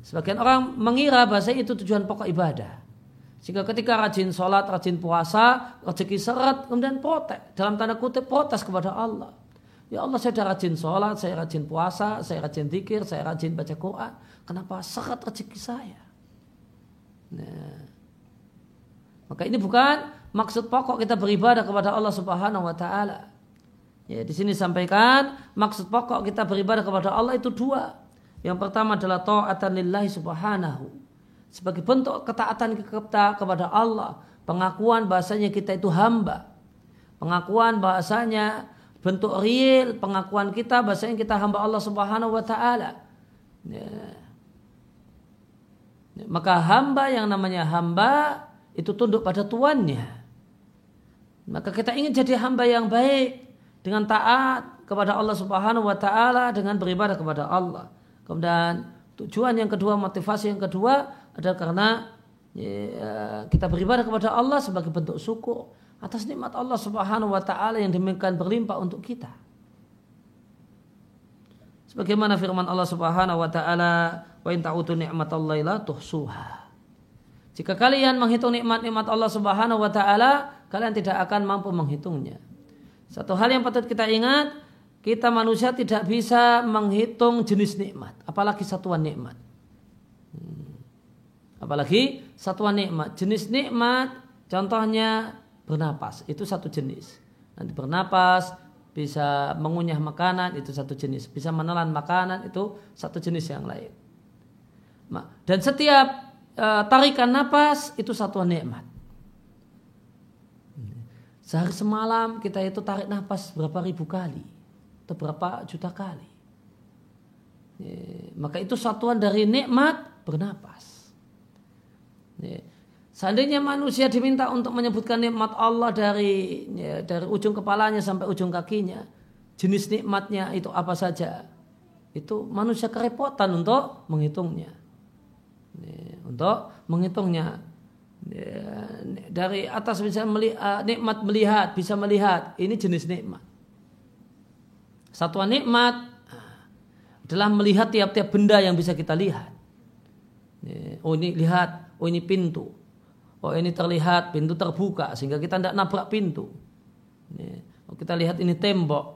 Sebagian orang mengira bahasa itu tujuan pokok ibadah. Sehingga ketika rajin sholat, rajin puasa, rezeki seret, kemudian protes. Dalam tanda kutip protes kepada Allah. Ya Allah saya sudah rajin sholat, saya rajin puasa, saya rajin zikir, saya rajin baca Quran. Kenapa seret rezeki saya? Nah, maka ini bukan maksud pokok kita beribadah kepada Allah Subhanahu wa taala. Ya, di sini sampaikan maksud pokok kita beribadah kepada Allah itu dua. Yang pertama adalah taatan lillahi subhanahu. Sebagai bentuk ketaatan kita kepada Allah, pengakuan bahasanya kita itu hamba. Pengakuan bahasanya bentuk real, pengakuan kita bahasanya kita hamba Allah Subhanahu wa taala. Ya. Maka hamba yang namanya hamba itu tunduk pada tuannya. Maka kita ingin jadi hamba yang baik dengan taat kepada Allah Subhanahu wa taala dengan beribadah kepada Allah. Kemudian tujuan yang kedua, motivasi yang kedua adalah karena ya, kita beribadah kepada Allah sebagai bentuk syukur atas nikmat Allah Subhanahu wa taala yang demikian berlimpah untuk kita. Sebagaimana firman Allah Subhanahu wa taala, "Wa in ta'utu ni'matallahi la tuhsuha." Jika kalian menghitung nikmat-nikmat Allah Subhanahu wa taala, kalian tidak akan mampu menghitungnya. Satu hal yang patut kita ingat, kita manusia tidak bisa menghitung jenis nikmat, apalagi satuan nikmat. Hmm. Apalagi satuan nikmat, jenis nikmat Contohnya bernapas, itu satu jenis. Nanti bernapas, bisa mengunyah makanan, itu satu jenis. Bisa menelan makanan, itu satu jenis yang lain. Dan setiap uh, tarikan napas, itu satu nikmat. Sehari semalam kita itu tarik nafas berapa ribu kali atau berapa juta kali. Maka itu satuan dari nikmat bernapas. Ya, seandainya manusia diminta untuk menyebutkan nikmat Allah dari dari ujung kepalanya sampai ujung kakinya, jenis nikmatnya itu apa saja, itu manusia kerepotan untuk menghitungnya. Untuk menghitungnya Ya, dari atas bisa melihat, uh, nikmat melihat, bisa melihat. Ini jenis nikmat. Satuan nikmat uh, adalah melihat tiap-tiap benda yang bisa kita lihat. Oh ini lihat, oh ini pintu. Oh ini terlihat pintu terbuka sehingga kita tidak nabrak pintu. Oh kita lihat ini tembok.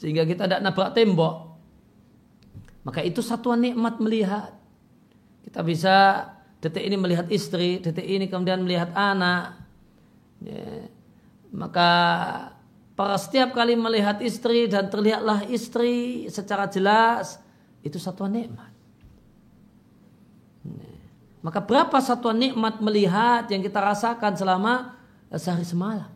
Sehingga kita tidak nabrak tembok. Maka itu satuan nikmat melihat. Kita bisa detik ini melihat istri, detik ini kemudian melihat anak. Ya. Maka para setiap kali melihat istri dan terlihatlah istri secara jelas itu satuan nikmat. Ya. Maka berapa satuan nikmat melihat yang kita rasakan selama sehari semalam?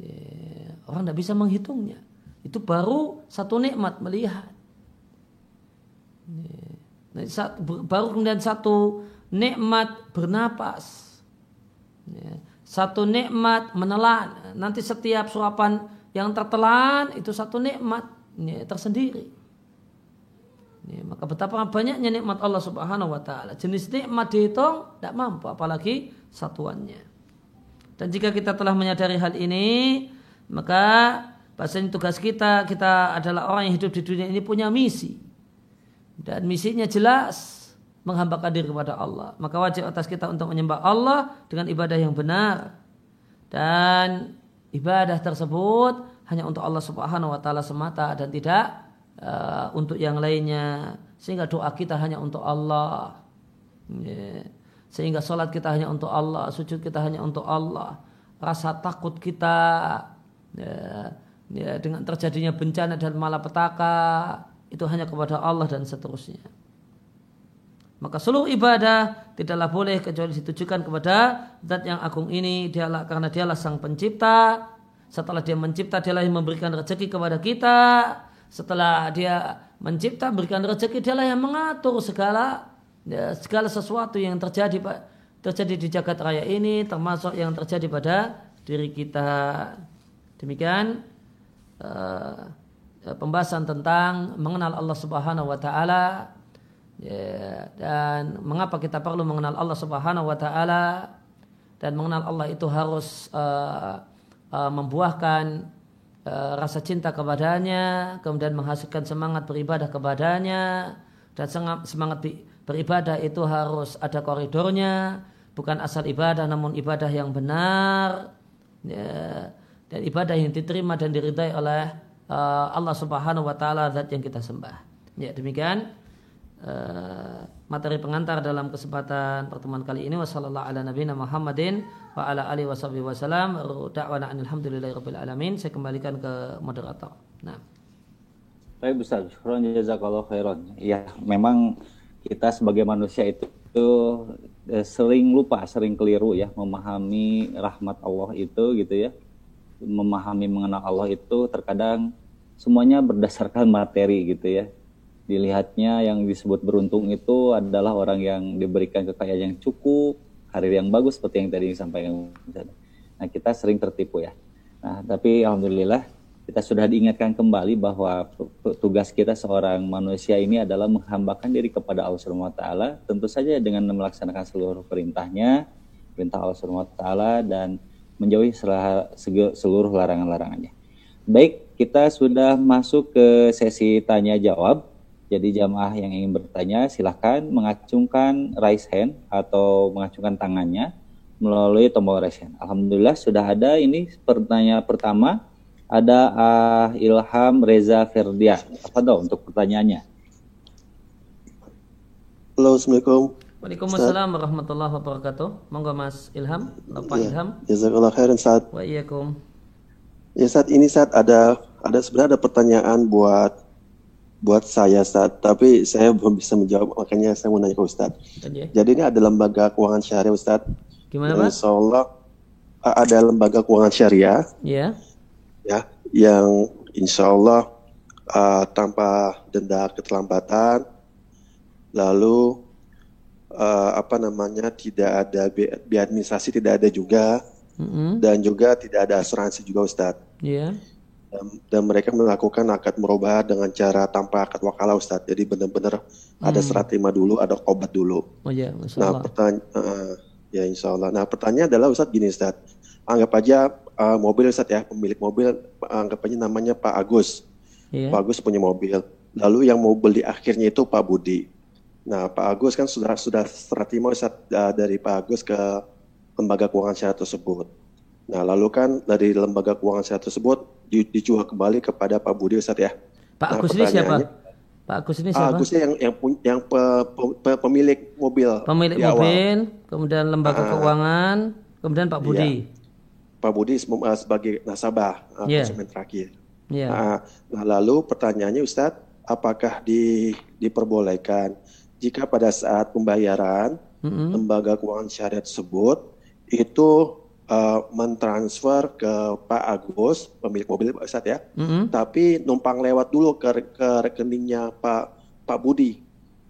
Ya. Orang tidak bisa menghitungnya. Itu baru satu nikmat melihat. Baru kemudian satu nikmat bernapas. Satu nikmat menelan. Nanti setiap suapan yang tertelan itu satu nikmat tersendiri. Maka betapa banyaknya nikmat Allah Subhanahu wa taala. Jenis nikmat dihitung tidak mampu apalagi satuannya. Dan jika kita telah menyadari hal ini, maka bahasanya tugas kita kita adalah orang yang hidup di dunia ini punya misi dan misinya jelas menghambakan diri kepada Allah. Maka wajib atas kita untuk menyembah Allah dengan ibadah yang benar. Dan ibadah tersebut hanya untuk Allah Subhanahu wa taala semata dan tidak uh, untuk yang lainnya. Sehingga doa kita hanya untuk Allah. Yeah. Sehingga sholat kita hanya untuk Allah, sujud kita hanya untuk Allah. Rasa takut kita ya, ya, dengan terjadinya bencana dan malapetaka itu hanya kepada Allah dan seterusnya. Maka seluruh ibadah tidaklah boleh kecuali ditujukan kepada zat yang agung ini dialah karena dialah sang pencipta. Setelah dia mencipta dialah yang memberikan rezeki kepada kita. Setelah dia mencipta berikan rezeki dialah yang mengatur segala ya, segala sesuatu yang terjadi terjadi di jagat raya ini termasuk yang terjadi pada diri kita. Demikian uh, Ya, pembahasan tentang mengenal Allah Subhanahu wa taala. Ya, dan mengapa kita perlu mengenal Allah Subhanahu wa taala? Dan mengenal Allah itu harus uh, uh, membuahkan uh, rasa cinta kepadanya, kemudian menghasilkan semangat beribadah kepadanya dan semangat beribadah itu harus ada koridornya, bukan asal ibadah namun ibadah yang benar. Ya, dan ibadah yang diterima dan diridai oleh uh, Allah Subhanahu wa taala zat yang kita sembah. Ya, demikian uh, materi pengantar dalam kesempatan pertemuan kali ini wasallallahu ala nabiyina Muhammadin wa ala alihi washabihi wasallam da'wana alhamdulillahirabbil alamin. Saya kembalikan ke moderator. Nah. Baik besar, syukran jazakallahu khairan. Ya, memang kita sebagai manusia itu, itu eh, sering lupa, sering keliru ya memahami rahmat Allah itu gitu ya. Memahami mengenal Allah itu terkadang semuanya berdasarkan materi gitu ya. Dilihatnya yang disebut beruntung itu adalah orang yang diberikan kekayaan yang cukup, karir yang bagus seperti yang tadi disampaikan. Nah kita sering tertipu ya. Nah tapi alhamdulillah kita sudah diingatkan kembali bahwa tugas kita seorang manusia ini adalah menghambakan diri kepada Allah Subhanahu tentu saja dengan melaksanakan seluruh perintahnya, perintah Allah Subhanahu dan menjauhi seluruh larangan-larangannya. Baik, kita sudah masuk ke sesi tanya jawab. Jadi jamaah yang ingin bertanya silahkan mengacungkan raise hand atau mengacungkan tangannya melalui tombol raise hand. Alhamdulillah sudah ada ini pertanyaan pertama ada uh, Ilham Reza Ferdia. Apa dong untuk pertanyaannya? Halo, Assalamualaikum. Waalaikumsalam warahmatullahi wabarakatuh. Monggo Mas Ilham, Bapak Ya, Ilham. Jazakallah khairan saat. Wa iyyakum. Ya saat ini saat ada ada sebenarnya ada pertanyaan buat buat saya saat tapi saya belum bisa menjawab makanya saya mau nanya ke Ustadz. Oke. Jadi ini ada lembaga keuangan syariah Ustadz. Gimana Mas? Insya Allah ada lembaga keuangan syariah Ya. ya yang insya Allah uh, tanpa denda keterlambatan lalu uh, apa namanya tidak ada bi- biaya administrasi tidak ada juga Mm-mm. dan juga tidak ada asuransi juga Ustadz. Ya. dan, dan mereka melakukan akad merubah dengan cara tanpa akad wakalah Ustadz. Jadi benar-benar ada serat terima dulu, ada obat dulu. Oh Masya Nah, pertanyaan ya insya Allah. Nah, pertanyaan adalah Ustadz gini Ustadz. Anggap aja uh, mobil Ustadz ya, pemilik mobil anggap aja namanya Pak Agus. Ya. Pak Agus punya mobil. Lalu yang mau beli akhirnya itu Pak Budi. Nah, Pak Agus kan sudah sudah terima uh, dari Pak Agus ke lembaga keuangan syariah tersebut. Nah, lalu kan dari lembaga keuangan syariah tersebut di- dijual kembali kepada Pak Budi Ustadz ya. Pak Nah, Agus ini siapa? Pak Agus ini siapa? Agusnya yang yang yang pe- pe- pe- pemilik mobil. Pemilik di awal. mobil, kemudian lembaga Ah. keuangan, kemudian Pak Budi. Pak Budi uh, sebagai nasabah uh, Iya. konsumen terakhir. Ya. Nah, nah, lalu pertanyaannya Ustadz, apakah di, diperbolehkan jika pada saat pembayaran Mm-mm. lembaga keuangan syariah tersebut itu uh, mentransfer ke Pak Agus pemilik mobil Pak Ustadz ya, Mm-mm. tapi numpang lewat dulu ke, ke rekeningnya Pak Pak Budi,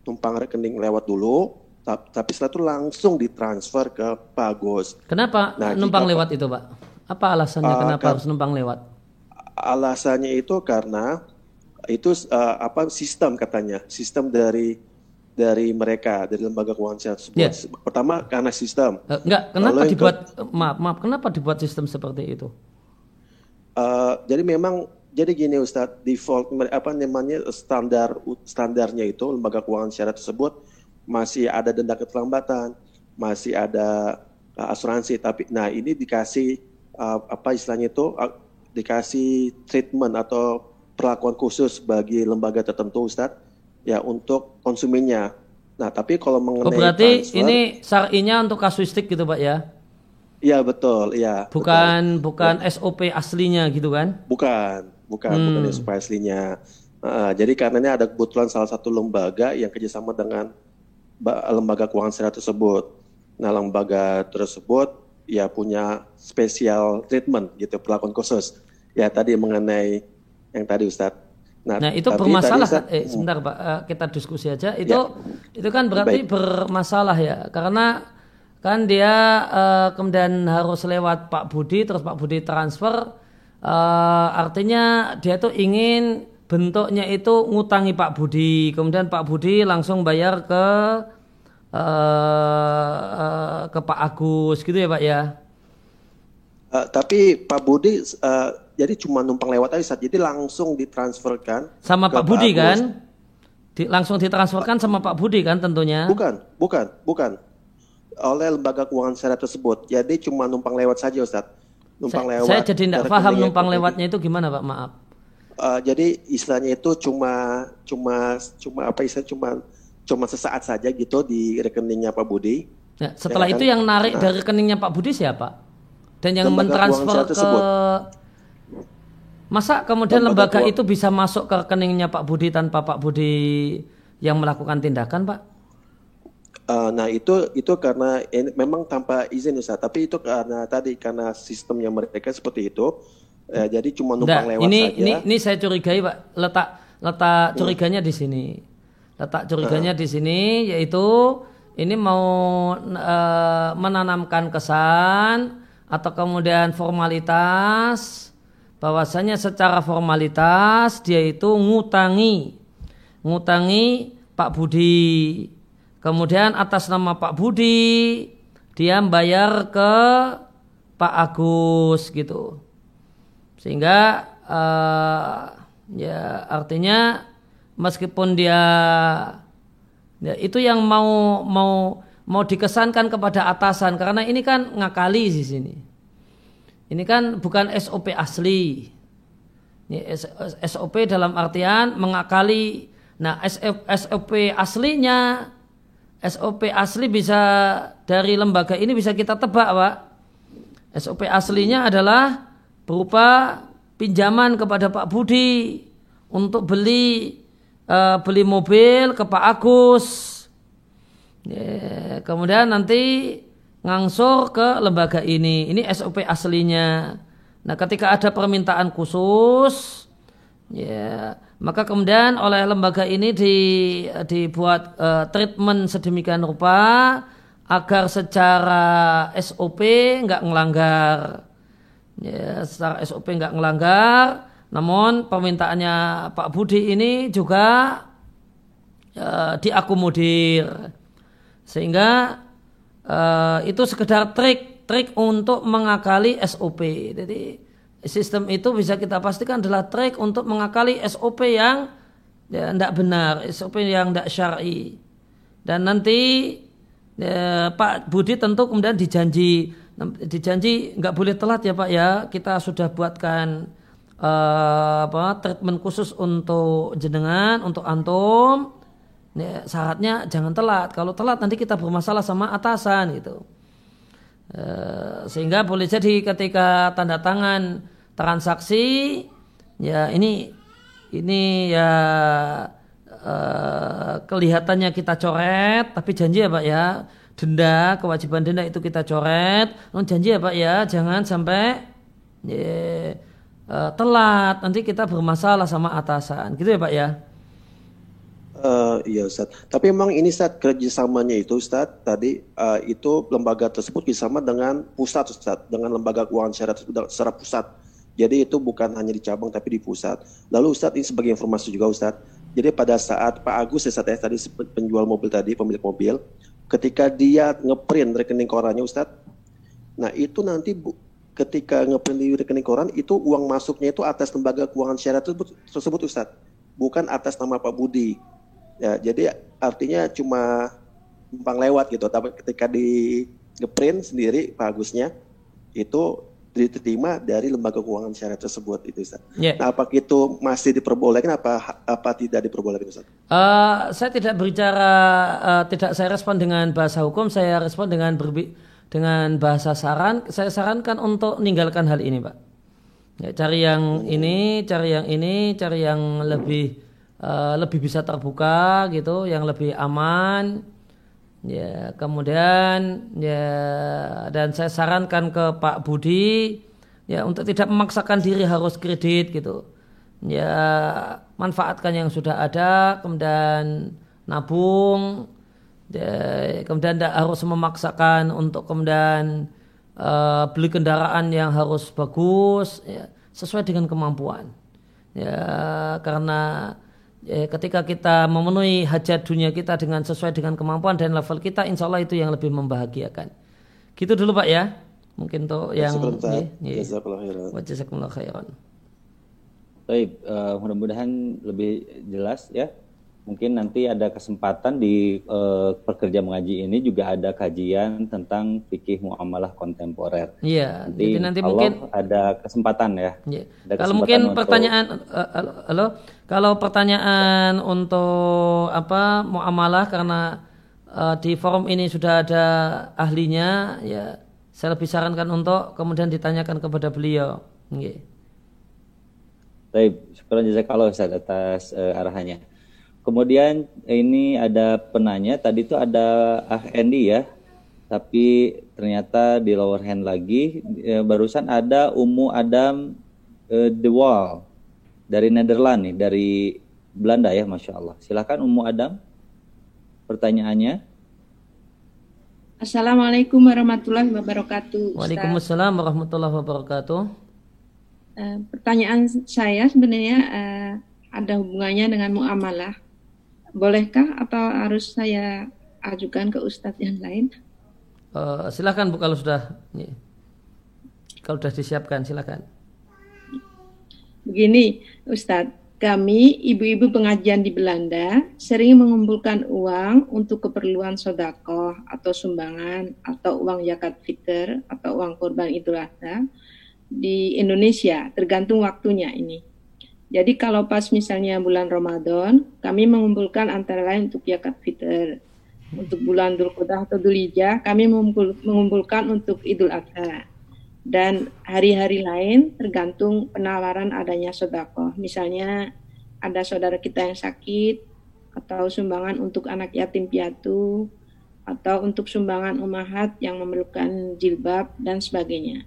numpang rekening lewat dulu, ta- tapi setelah itu langsung ditransfer ke Pak Agus. Kenapa Nah, numpang jika- lewat itu, Pak? Apa alasannya Ah, kenapa harus numpang lewat? alasannya itu karena itu uh, apa sistem katanya sistem dari dari mereka dari lembaga keuangan syariah tersebut Ya. pertama karena sistem Eh, enggak, kenapa yang ke- dibuat maaf, maaf, kenapa dibuat sistem seperti itu? Uh, jadi memang jadi gini Ustadz default apa namanya standar standarnya itu lembaga keuangan syariah tersebut masih ada denda keterlambatan masih ada uh, asuransi tapi nah ini dikasih uh, apa istilahnya itu uh, dikasih treatment atau perlakuan khusus bagi lembaga tertentu Ustadz ya untuk konsumennya. Nah, tapi kalau mengenai Oh, berarti transfer, ini syar'inya untuk kasuistik gitu, Pak ya? Iya betul, iya. betul. Bukan bukan SOP aslinya gitu kan? Bukan, bukan, Hmm. bukan supaya aslinya. Uh, jadi karena ini ada kebetulan salah satu lembaga yang kerjasama dengan ba- lembaga keuangan syariah tersebut. Nah, lembaga tersebut ya punya spesial treatment gitu, perlakuan khusus. Ya tadi mengenai yang tadi Ustadz. Nah itu tapi bermasalah kan? Ustadz, Eh hmm, sebentar Pak, Eh, kita diskusi aja. Itu itu kan berarti Baik. bermasalah ya, karena kan dia eh, kemudian harus lewat Pak Budi, terus Pak Budi transfer. Eh, artinya dia tuh ingin bentuknya itu ngutangi Pak Budi, kemudian Pak Budi langsung bayar ke eh, ke Pak Agus gitu ya Pak ya? Uh, tapi Pak Budi uh, jadi cuma numpang lewat aja, Ustadz. jadi langsung ditransferkan Sama Pak Budi Agus. kan? Di, langsung ditransferkan sama Pak Budi kan tentunya? Bukan, bukan, bukan. Oleh lembaga keuangan syariah tersebut. Jadi cuma numpang lewat saja, Ustadz. Numpang Saya, lewat. saya jadi tidak paham numpang lewatnya itu gimana Pak, maaf. Uh, jadi istilahnya itu cuma cuma cuma apa istilah cuma cuma sesaat saja gitu di rekeningnya Pak Budi. Ya, setelah Ya kan? itu yang narik Nah. dari rekeningnya Pak Budi siapa? Dan yang mentransfer ke tersebut. Masa kemudian lembaga, itu bisa masuk ke rekeningnya Pak Budi tanpa Pak Budi yang melakukan tindakan, Pak? Uh, nah itu itu karena ini memang tanpa izin Ustaz, tapi itu karena tadi karena sistemnya mereka seperti itu. Eh, jadi cuma numpang Nggak, lewat ini saja. ini ini saya curigai, Pak. Letak letak curiganya di sini. Letak curiganya di sini yaitu ini mau eh, menanamkan kesan atau kemudian formalitas bahwasanya secara formalitas dia itu ngutangi ngutangi Pak Budi. Kemudian atas nama Pak Budi dia membayar ke Pak Agus gitu. Sehingga eh, ya artinya meskipun dia ya, itu yang mau mau mau dikesankan kepada atasan karena ini kan ngakali di sini. Ini kan bukan SOP asli. Ini SOP dalam artian mengakali. Nah, SOP aslinya SOP asli bisa dari lembaga ini bisa kita tebak, Pak. SOP aslinya adalah berupa pinjaman kepada Pak Budi untuk beli uh, beli mobil ke Pak Agus. Ya, kemudian nanti ngangsur ke lembaga ini. Ini SOP aslinya. Nah, ketika ada permintaan khusus, ya maka kemudian oleh lembaga ini di, dibuat uh, treatment sedemikian rupa agar secara SOP nggak ngelanggar. Ya, secara SOP nggak ngelanggar, namun permintaannya Pak Budi ini juga uh, diakomodir. Sehingga uh, itu sekedar trik trik untuk mengakali SOP. Jadi sistem itu bisa kita pastikan adalah trik untuk mengakali SOP yang tidak ya, benar, SOP yang tidak syar'i. Dan nanti ya, Pak Budi tentu kemudian dijanji, dijanji nggak boleh telat ya Pak ya. Kita sudah buatkan uh, apa treatment khusus untuk jenengan, untuk antum. Ya, syaratnya jangan telat. Kalau telat nanti kita bermasalah sama atasan gitu. Uh, sehingga boleh jadi ketika tanda tangan transaksi ya ini ini ya uh, kelihatannya kita coret tapi janji ya Pak ya. Denda kewajiban denda itu kita coret. Non janji ya Pak ya jangan sampai ya, uh, telat. Nanti kita bermasalah sama atasan. Gitu ya Pak ya Uh, iya Ustaz. Tapi memang ini Ustaz kerjasamanya itu Ustaz tadi uh, itu lembaga tersebut bersama dengan pusat Ustaz, dengan lembaga keuangan syariah secara pusat. Jadi itu bukan hanya di cabang tapi di pusat. Lalu Ustadz ini sebagai informasi juga Ustadz. Jadi pada saat Pak Agus ya, ya tadi penjual mobil tadi, pemilik mobil, ketika dia ngeprint rekening korannya Ustadz, nah itu nanti bu, ketika ngeprint di rekening koran itu uang masuknya itu atas lembaga keuangan syariah tersebut, tersebut Ustadz, bukan atas nama Pak Budi. Ya, jadi artinya cuma numpang lewat gitu. Tapi ketika di ngeprint sendiri Pak Agusnya itu diterima dari lembaga keuangan syariah tersebut itu Ustaz. Yeah. Nah, apakah itu masih diperbolehkan apa apa tidak diperbolehkan Ustaz? Uh, saya tidak berbicara uh, tidak saya respon dengan bahasa hukum, saya respon dengan berbi dengan bahasa saran. Saya sarankan untuk meninggalkan hal ini, Pak. Ya, cari yang hmm. ini, cari yang ini, cari yang lebih uh, lebih bisa terbuka gitu, yang lebih aman Ya, kemudian ya dan saya sarankan ke Pak Budi ya untuk tidak memaksakan diri harus kredit gitu. Ya, manfaatkan yang sudah ada, kemudian nabung, ya, kemudian tidak harus memaksakan untuk kemudian uh, beli kendaraan yang harus bagus, ya, sesuai dengan kemampuan. Ya, karena ya, ketika kita memenuhi hajat dunia kita dengan sesuai dengan kemampuan dan level kita, insya Allah itu yang lebih membahagiakan. Gitu dulu Pak ya. Mungkin untuk yang Jazakallah khairan. Baik, uh, mudah-mudahan lebih jelas ya mungkin nanti ada kesempatan di uh, pekerja mengaji ini juga ada kajian tentang fikih muamalah kontemporer. Iya. Nanti, jadi nanti Allah mungkin ada kesempatan ya. Iya. Ada kalau mungkin untuk, pertanyaan uh, halo, kalau pertanyaan untuk apa muamalah karena uh, di forum ini sudah ada ahlinya ya saya lebih sarankan untuk kemudian ditanyakan kepada beliau. Iya. Baik, syukur jazakallah Ustaz atas uh, arahannya. Kemudian ini ada penanya, tadi itu ada Ah Endi ya, tapi ternyata di lower hand lagi. E, barusan ada Umu Adam e, The Wall dari Netherlands nih, dari Belanda ya, masya Allah. Silakan Umu Adam, pertanyaannya. Assalamualaikum warahmatullahi wabarakatuh. Ustaz. Waalaikumsalam warahmatullahi wabarakatuh. Uh, pertanyaan saya sebenarnya uh, ada hubungannya dengan muamalah bolehkah atau harus saya ajukan ke ustadz yang lain? Uh, silakan bu kalau sudah kalau sudah disiapkan silakan. Begini Ustadz, kami ibu-ibu pengajian di Belanda sering mengumpulkan uang untuk keperluan sodako atau sumbangan atau uang zakat fitr atau uang korban idul adha di Indonesia tergantung waktunya ini. Jadi kalau pas misalnya bulan Ramadan, kami mengumpulkan antara lain untuk zakat fitr. untuk bulan Dzulqa'dah atau Dzulhijjah kami mengumpul, mengumpulkan untuk Idul Adha. Dan hari-hari lain tergantung penawaran adanya sodako. Misalnya ada saudara kita yang sakit atau sumbangan untuk anak yatim piatu atau untuk sumbangan umahat yang memerlukan jilbab dan sebagainya.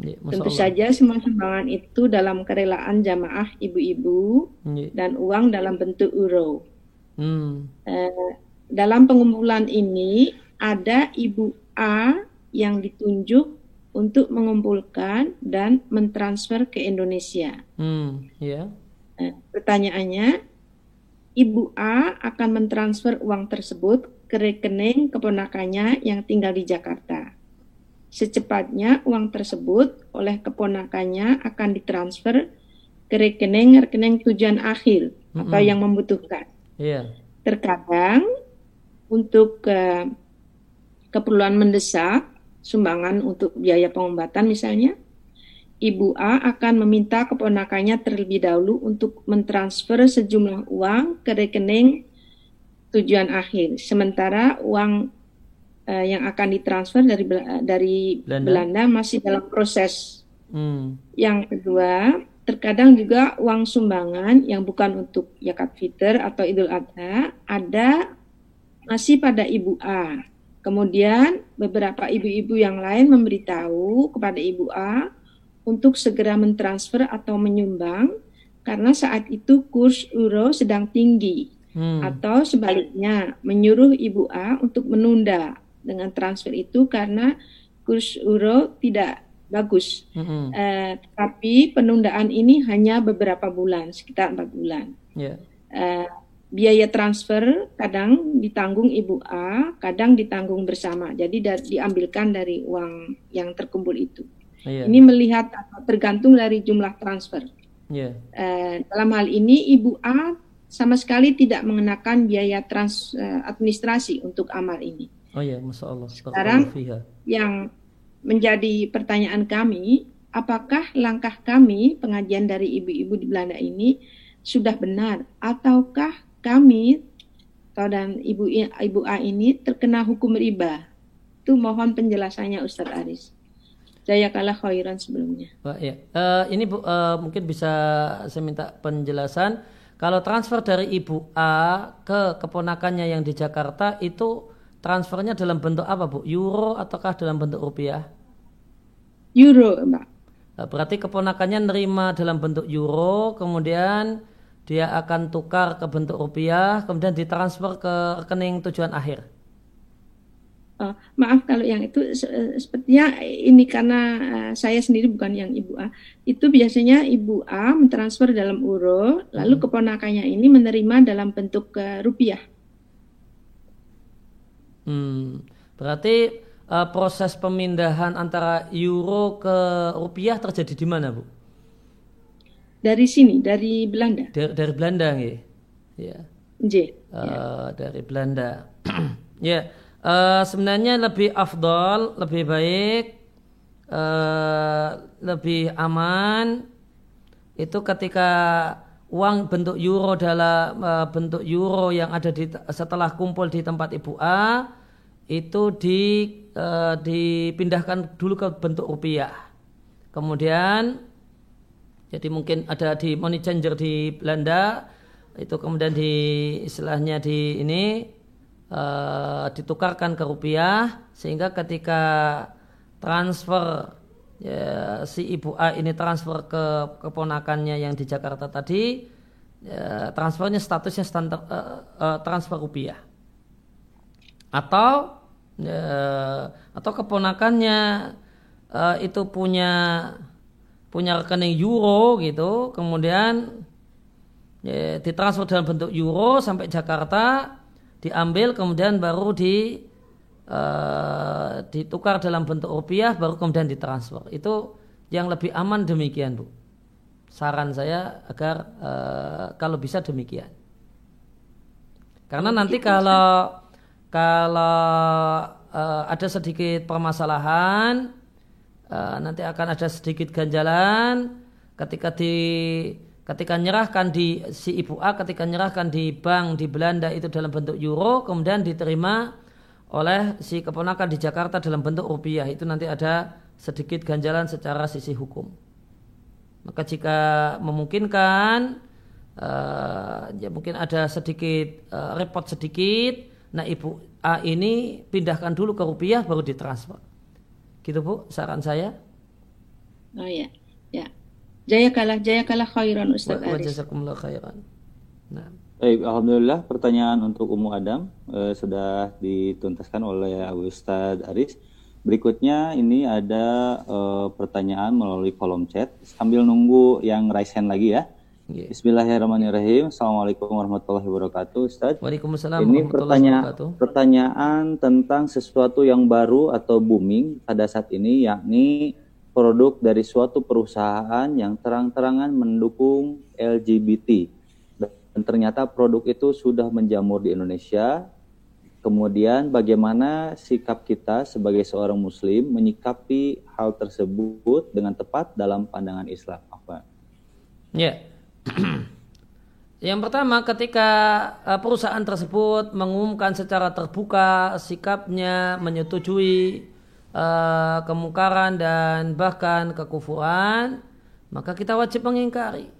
Ya, Tentu Allah. saja semua sumbangan itu dalam kerelaan jamaah ibu-ibu ya. dan uang dalam bentuk euro. Hmm. Eh, dalam pengumpulan ini ada ibu A yang ditunjuk untuk mengumpulkan dan mentransfer ke Indonesia. Hmm, yeah. eh, pertanyaannya, ibu A akan mentransfer uang tersebut ke rekening keponakannya yang tinggal di Jakarta. Secepatnya uang tersebut oleh keponakannya akan ditransfer ke rekening-rekening tujuan akhir mm -hmm. atau yang membutuhkan. Yeah. Terkadang untuk uh, keperluan mendesak, sumbangan untuk biaya pengobatan misalnya, Ibu A akan meminta keponakannya terlebih dahulu untuk mentransfer sejumlah uang ke rekening tujuan akhir. Sementara uang uh, yang akan ditransfer dari dari Belanda, Belanda masih dalam proses. Hmm. Yang kedua, terkadang juga uang sumbangan yang bukan untuk zakat fitr atau idul adha ada masih pada ibu A. Kemudian beberapa ibu-ibu yang lain memberitahu kepada ibu A untuk segera mentransfer atau menyumbang karena saat itu kurs euro sedang tinggi. Hmm. Atau sebaliknya menyuruh ibu A untuk menunda dengan transfer itu karena kurs euro tidak bagus. Mm-hmm. Uh, tapi penundaan ini hanya beberapa bulan, sekitar empat bulan. Yeah. Uh, biaya transfer kadang ditanggung ibu A, kadang ditanggung bersama. Jadi dari, diambilkan dari uang yang terkumpul itu. Yeah. Ini melihat tergantung dari jumlah transfer. Yeah. Uh, dalam hal ini ibu A sama sekali tidak mengenakan biaya trans uh, administrasi untuk amal ini. Oh ya, masya Allah. Sekarang yang menjadi pertanyaan kami, apakah langkah kami pengajian dari ibu-ibu di Belanda ini sudah benar, ataukah kami dan ibu ibu A ini terkena hukum riba? Itu mohon penjelasannya Ustadz Aris. Saya kalah khairan sebelumnya. Pak, ya. Uh, ini Bu, uh, mungkin bisa saya minta penjelasan. Kalau transfer dari Ibu A ke keponakannya yang di Jakarta itu transfernya dalam bentuk apa Bu? Euro ataukah dalam bentuk rupiah? Euro, Mbak. Nah, berarti keponakannya nerima dalam bentuk euro, kemudian dia akan tukar ke bentuk rupiah, kemudian ditransfer ke rekening tujuan akhir. Oh, maaf kalau yang itu sepertinya ini karena uh, saya sendiri bukan yang ibu A. Itu biasanya ibu A mentransfer dalam euro, lalu hmm. keponakannya ini menerima dalam bentuk uh, rupiah. Hmm, berarti uh, proses pemindahan antara euro ke rupiah terjadi di mana, Bu? Dari sini, dari Belanda. Dari, dari Belanda, ya. Ya. J. Uh, ya. Dari Belanda. ya. Uh, sebenarnya lebih afdol, lebih baik, uh, lebih aman itu ketika uang bentuk euro dalam uh, bentuk euro yang ada di setelah kumpul di tempat Ibu A itu di uh, dipindahkan dulu ke bentuk rupiah. Kemudian jadi mungkin ada di money changer di Belanda itu kemudian di istilahnya di ini uh, ditukarkan ke rupiah sehingga ketika transfer ya, si ibu A ini transfer ke keponakannya yang di Jakarta tadi ya, transfernya statusnya standar uh, uh, transfer rupiah. Atau ya, atau keponakannya uh, itu punya punya rekening euro gitu kemudian ya, ditransfer dalam bentuk euro sampai Jakarta diambil kemudian baru di uh, ditukar dalam bentuk rupiah baru kemudian ditransfer. Itu yang lebih aman demikian, Bu. Saran saya agar uh, kalau bisa demikian. Karena nanti kalau kalau uh, ada sedikit permasalahan, uh, nanti akan ada sedikit ganjalan. Ketika di ketika nyerahkan di si ibu A ketika nyerahkan di bank di Belanda itu dalam bentuk euro kemudian diterima oleh si keponakan di Jakarta dalam bentuk rupiah. Itu nanti ada sedikit ganjalan secara sisi hukum. Maka jika memungkinkan uh, ya mungkin ada sedikit uh, repot sedikit. Nah ibu A ini pindahkan dulu ke rupiah baru ditransfer gitu bu saran saya oh ya ya Jaya kalah, jaya kalah khairan Ustaz Wa, Aris. Jazakumullah khairan. Nah. Baik, Alhamdulillah pertanyaan untuk Ummu Adam eh, sudah dituntaskan oleh Ustaz Aris. Berikutnya ini ada eh, pertanyaan melalui kolom chat. Sambil nunggu yang raise hand lagi ya. Yeah. Bismillahirrahmanirrahim. Assalamualaikum warahmatullahi wabarakatuh, Ustaz. Waalaikumsalam Ini pertanyaan pertanyaan tentang sesuatu yang baru atau booming pada saat ini, yakni produk dari suatu perusahaan yang terang-terangan mendukung LGBT dan ternyata produk itu sudah menjamur di Indonesia. Kemudian bagaimana sikap kita sebagai seorang muslim menyikapi hal tersebut dengan tepat dalam pandangan Islam? Apa? Ya. Yang pertama ketika eh, perusahaan tersebut mengumumkan secara terbuka sikapnya menyetujui uh, kemungkaran dan bahkan kekufuran, maka kita wajib mengingkari.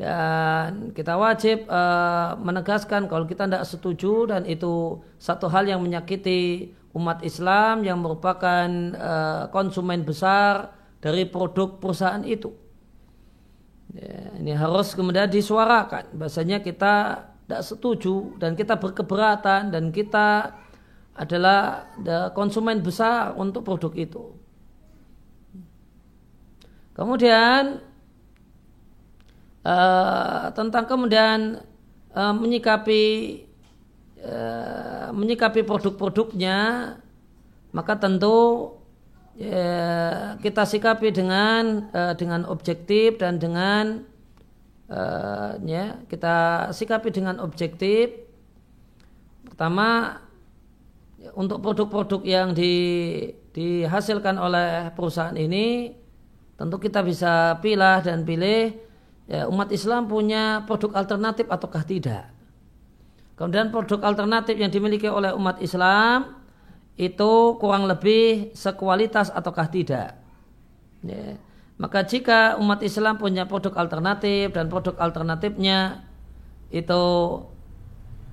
Dan kita wajib uh, menegaskan kalau kita tidak setuju dan itu satu hal yang menyakiti umat Islam yang merupakan uh, konsumen besar dari produk perusahaan itu. Ya, ini harus kemudian disuarakan. Bahasanya kita tidak setuju dan kita berkeberatan dan kita adalah konsumen besar untuk produk itu. Kemudian uh, tentang kemudian uh, menyikapi uh, menyikapi produk-produknya, maka tentu uh, kita sikapi dengan uh, dengan objektif dan dengan uh, ya kita sikapi dengan objektif. Pertama untuk produk-produk yang di, dihasilkan oleh perusahaan ini tentu kita bisa pilih dan pilih ya, umat Islam punya produk alternatif ataukah tidak. Kemudian produk alternatif yang dimiliki oleh umat Islam itu kurang lebih sekualitas ataukah tidak. Ya. Maka jika umat Islam punya produk alternatif dan produk alternatifnya itu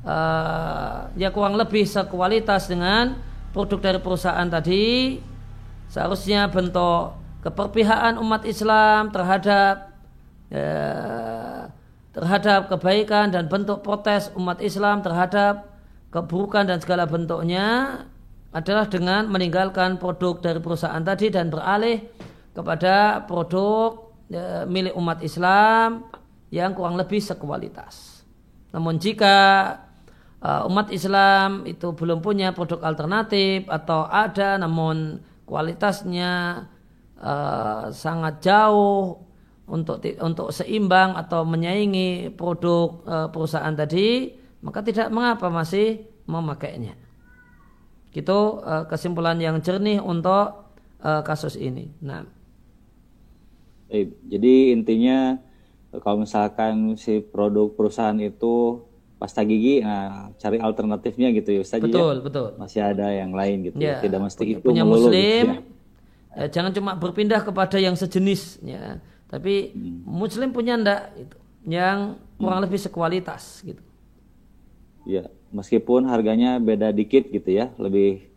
uh, ya kurang lebih sekualitas dengan produk dari perusahaan tadi seharusnya bentuk keperpihakan umat Islam terhadap ya, terhadap kebaikan dan bentuk protes umat Islam terhadap keburukan dan segala bentuknya adalah dengan meninggalkan produk dari perusahaan tadi dan beralih kepada produk ya, milik umat Islam yang kurang lebih sekualitas. Namun jika uh, umat Islam itu belum punya produk alternatif atau ada namun kualitasnya uh, sangat jauh untuk untuk seimbang atau menyaingi produk uh, perusahaan tadi maka tidak mengapa masih memakainya. Itu uh, kesimpulan yang jernih untuk uh, kasus ini. Nah. Jadi intinya kalau misalkan si produk perusahaan itu pasta gigi nah cari alternatifnya gitu ya Ustaz ya. betul ya. betul masih ada yang lain gitu ya, tidak mesti itu punya melulu, muslim gitu ya. ya, jangan cuma berpindah kepada yang sejenis ya tapi hmm. muslim punya ndak itu yang kurang hmm. lebih sekualitas gitu ya meskipun harganya beda dikit gitu ya lebih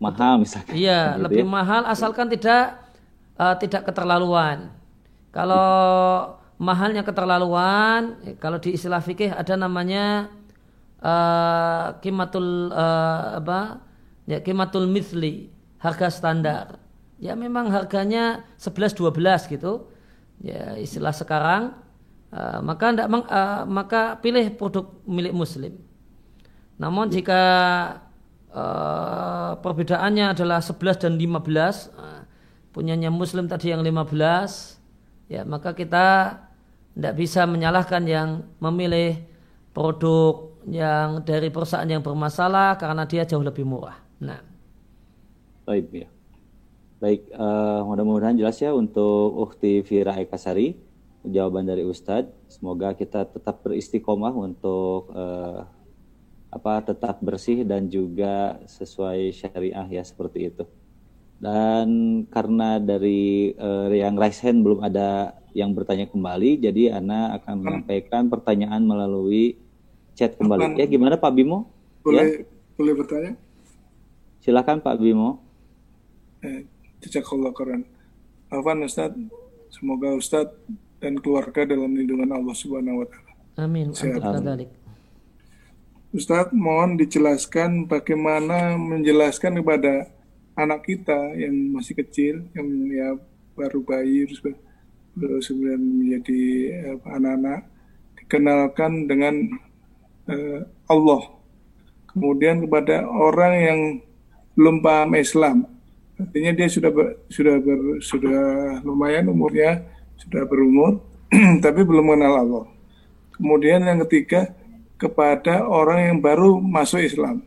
mahal misalkan. Iya gitu lebih ya. mahal asalkan tidak uh, tidak keterlaluan. Kalau mahalnya keterlaluan kalau di istilah fikih ada namanya uh, kimatul uh, apa? Ya kimatul mithli harga standar. Ya memang harganya 11 12 gitu. Ya istilah sekarang uh, maka enggak, uh, maka pilih produk milik muslim namun jika uh, perbedaannya adalah 11 dan 15 uh, punyanya muslim tadi yang 15 ya maka kita tidak bisa menyalahkan yang memilih produk yang dari perusahaan yang bermasalah karena dia jauh lebih murah. Nah. Baik ya. Baik, uh, mudah-mudahan jelas ya untuk Ukti Vira Ekasari. jawaban dari Ustadz. Semoga kita tetap beristiqomah untuk uh, apa tetap bersih dan juga sesuai syariah ya seperti itu. Dan karena dari uh, yang raise hand belum ada yang bertanya kembali, jadi Ana akan menyampaikan pertanyaan melalui chat kembali. Ya gimana Pak Bimo? Boleh ya? boleh bertanya? Silakan Pak Bimo. Eh, Jazakallah keren. Afan Ustaz, semoga Ustaz dan keluarga dalam lindungan Allah Subhanahu wa taala. Amin. Amin. Ustaz, mohon dijelaskan bagaimana menjelaskan kepada anak kita yang masih kecil, yang ya baru bayi, terus kemudian menjadi anak-anak, dikenalkan dengan uh, Allah. Kemudian kepada orang yang belum paham Islam, artinya dia sudah ber, sudah ber, sudah lumayan umurnya, sudah berumur, tapi belum mengenal Allah. Kemudian yang ketiga kepada orang yang baru masuk Islam.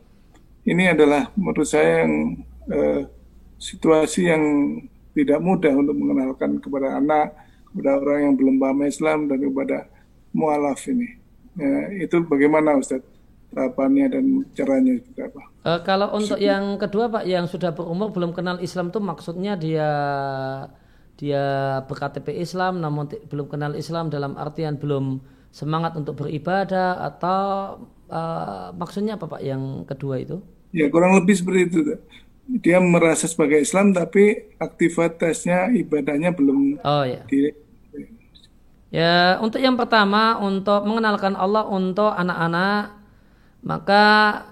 Ini adalah menurut saya yang eh, situasi yang tidak mudah untuk mengenalkan kepada anak, kepada orang yang belum paham Islam dan kepada mualaf ini. Ya, itu bagaimana Ustaz tahapannya dan caranya seperti apa? Uh, kalau untuk yang kedua Pak yang sudah berumur belum kenal Islam itu maksudnya dia dia berKTP Islam namun belum kenal Islam dalam artian belum semangat untuk beribadah atau uh, maksudnya apa Pak yang kedua itu? Ya kurang lebih seperti itu dia merasa sebagai Islam tapi aktivitasnya ibadahnya belum oh ya. di... ya untuk yang pertama untuk mengenalkan Allah untuk anak-anak maka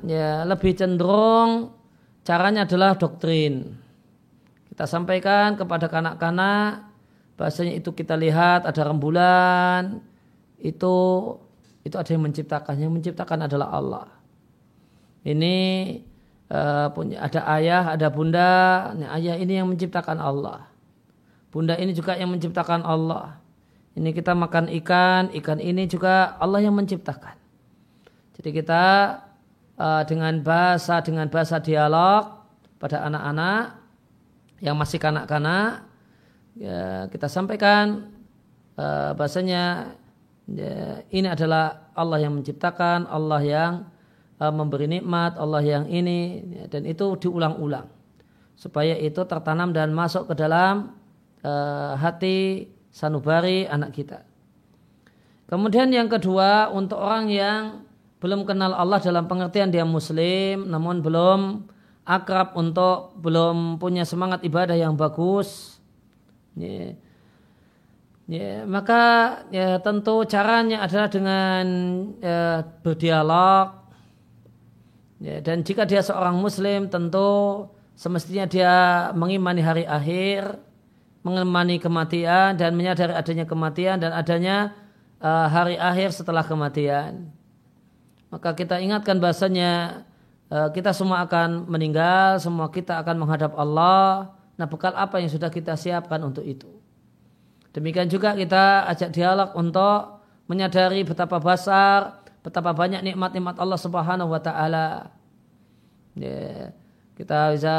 ya lebih cenderung caranya adalah doktrin. Kita sampaikan kepada kanak-kanak bahasanya itu kita lihat ada rembulan itu itu ada yang menciptakan yang menciptakan adalah Allah ini uh, punya ada ayah, ada bunda. Nah, ayah ini yang menciptakan Allah. Bunda ini juga yang menciptakan Allah. Ini kita makan ikan, ikan ini juga Allah yang menciptakan. Jadi kita uh, dengan bahasa dengan bahasa dialog pada anak-anak yang masih kanak-kanak ya, kita sampaikan uh, bahasanya ya, ini adalah Allah yang menciptakan, Allah yang Eh, memberi nikmat, Allah yang ini ya, dan itu diulang-ulang supaya itu tertanam dan masuk ke dalam uh, hati sanubari anak kita. Kemudian yang kedua untuk orang yang belum kenal Allah dalam pengertian dia muslim namun belum akrab untuk belum punya semangat ibadah yang bagus. Ya, ya, maka ya tentu caranya adalah dengan ya, berdialog Ya, dan jika dia seorang muslim tentu semestinya dia mengimani hari akhir, mengimani kematian dan menyadari adanya kematian dan adanya uh, hari akhir setelah kematian. Maka kita ingatkan bahasanya uh, kita semua akan meninggal, semua kita akan menghadap Allah. Nah bekal apa yang sudah kita siapkan untuk itu? Demikian juga kita ajak dialog untuk menyadari betapa besar betapa banyak nikmat-nikmat Allah Subhanahu wa taala. Ya, kita bisa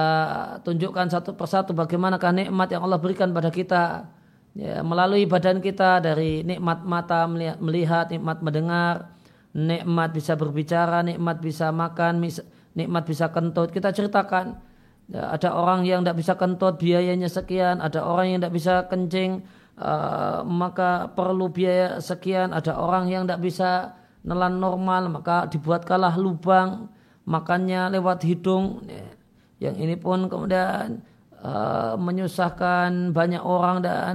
tunjukkan satu persatu bagaimanakah nikmat yang Allah berikan pada kita ya, melalui badan kita dari nikmat mata melihat, melihat, nikmat mendengar, nikmat bisa berbicara, nikmat bisa makan, nikmat bisa kentut. Kita ceritakan ya, ada orang yang tidak bisa kentut biayanya sekian, ada orang yang tidak bisa kencing uh, maka perlu biaya sekian, ada orang yang tidak bisa nelan normal maka dibuatkanlah lubang makannya lewat hidung yang ini pun kemudian uh, menyusahkan banyak orang dan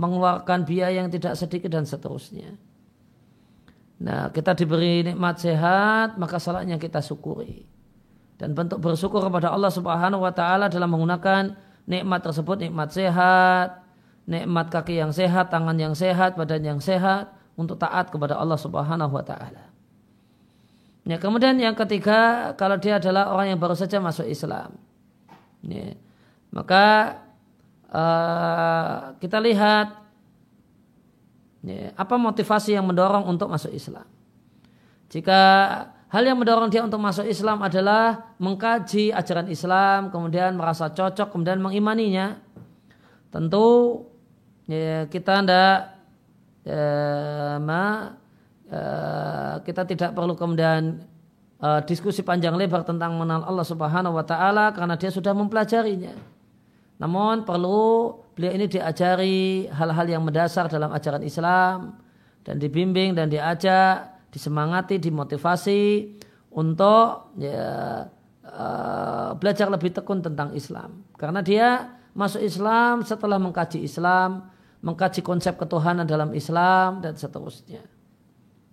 mengeluarkan biaya yang tidak sedikit dan seterusnya. Nah, kita diberi nikmat sehat, maka salahnya kita syukuri. Dan bentuk bersyukur kepada Allah Subhanahu wa taala dalam menggunakan nikmat tersebut, nikmat sehat, nikmat kaki yang sehat, tangan yang sehat, badan yang sehat, untuk taat kepada Allah Subhanahu wa taala. Ya, kemudian yang ketiga, kalau dia adalah orang yang baru saja masuk Islam. Ya, maka uh, kita lihat ya, apa motivasi yang mendorong untuk masuk Islam. Jika hal yang mendorong dia untuk masuk Islam adalah mengkaji ajaran Islam, kemudian merasa cocok, kemudian mengimaninya, tentu ya, kita tidak uh, ma uh, kita tidak perlu kemudian uh, diskusi panjang lebar tentang mengenal Allah Subhanahu wa taala karena dia sudah mempelajarinya. Namun perlu beliau ini diajari hal-hal yang mendasar dalam ajaran Islam dan dibimbing dan diajak, disemangati, dimotivasi untuk ya, uh, belajar lebih tekun tentang Islam. Karena dia masuk Islam setelah mengkaji Islam, mengkaji konsep ketuhanan dalam Islam dan seterusnya.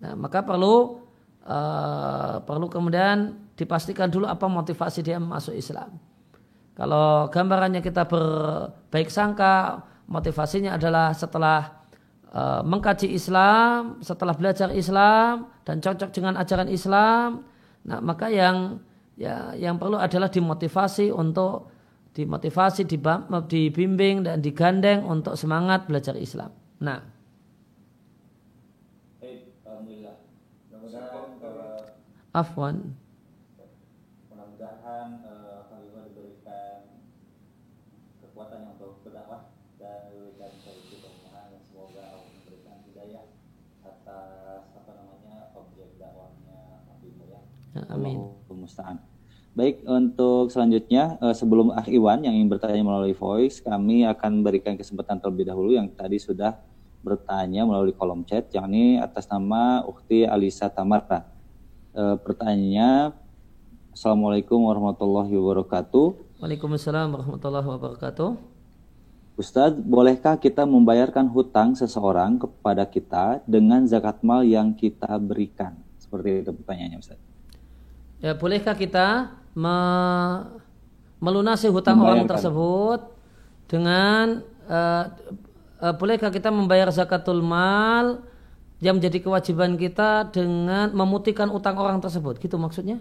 Nah, maka perlu uh, perlu kemudian dipastikan dulu apa motivasi dia masuk Islam. Kalau gambarannya kita berbaik sangka, motivasinya adalah setelah uh, mengkaji Islam, setelah belajar Islam dan cocok dengan ajaran Islam, nah maka yang ya yang perlu adalah dimotivasi untuk dimotivasi, dibimbing dan digandeng untuk semangat belajar Islam. Nah, Afwan. Mudah-mudahan uh, diberikan kekuatan yang untuk berdakwah dan diberikan solusi dan semoga Allah memberikan hidayah atas apa namanya objek dakwahnya Nabi ya. Amin. Musta'an. Baik, untuk selanjutnya eh, sebelum Ah Iwan yang ingin bertanya melalui voice, kami akan berikan kesempatan terlebih dahulu yang tadi sudah bertanya melalui kolom chat, yakni atas nama Ukti Alisa Tamarta pertanyaannya Assalamualaikum warahmatullahi wabarakatuh. Waalaikumsalam warahmatullahi wabarakatuh. Ustadz, bolehkah kita membayarkan hutang seseorang kepada kita dengan zakat mal yang kita berikan? Seperti itu pertanyaannya Ustadz. Ya, bolehkah kita me melunasi hutang orang tersebut dengan uh, uh, bolehkah kita membayar zakatul mal yang menjadi kewajiban kita dengan memutihkan utang orang tersebut. Gitu maksudnya?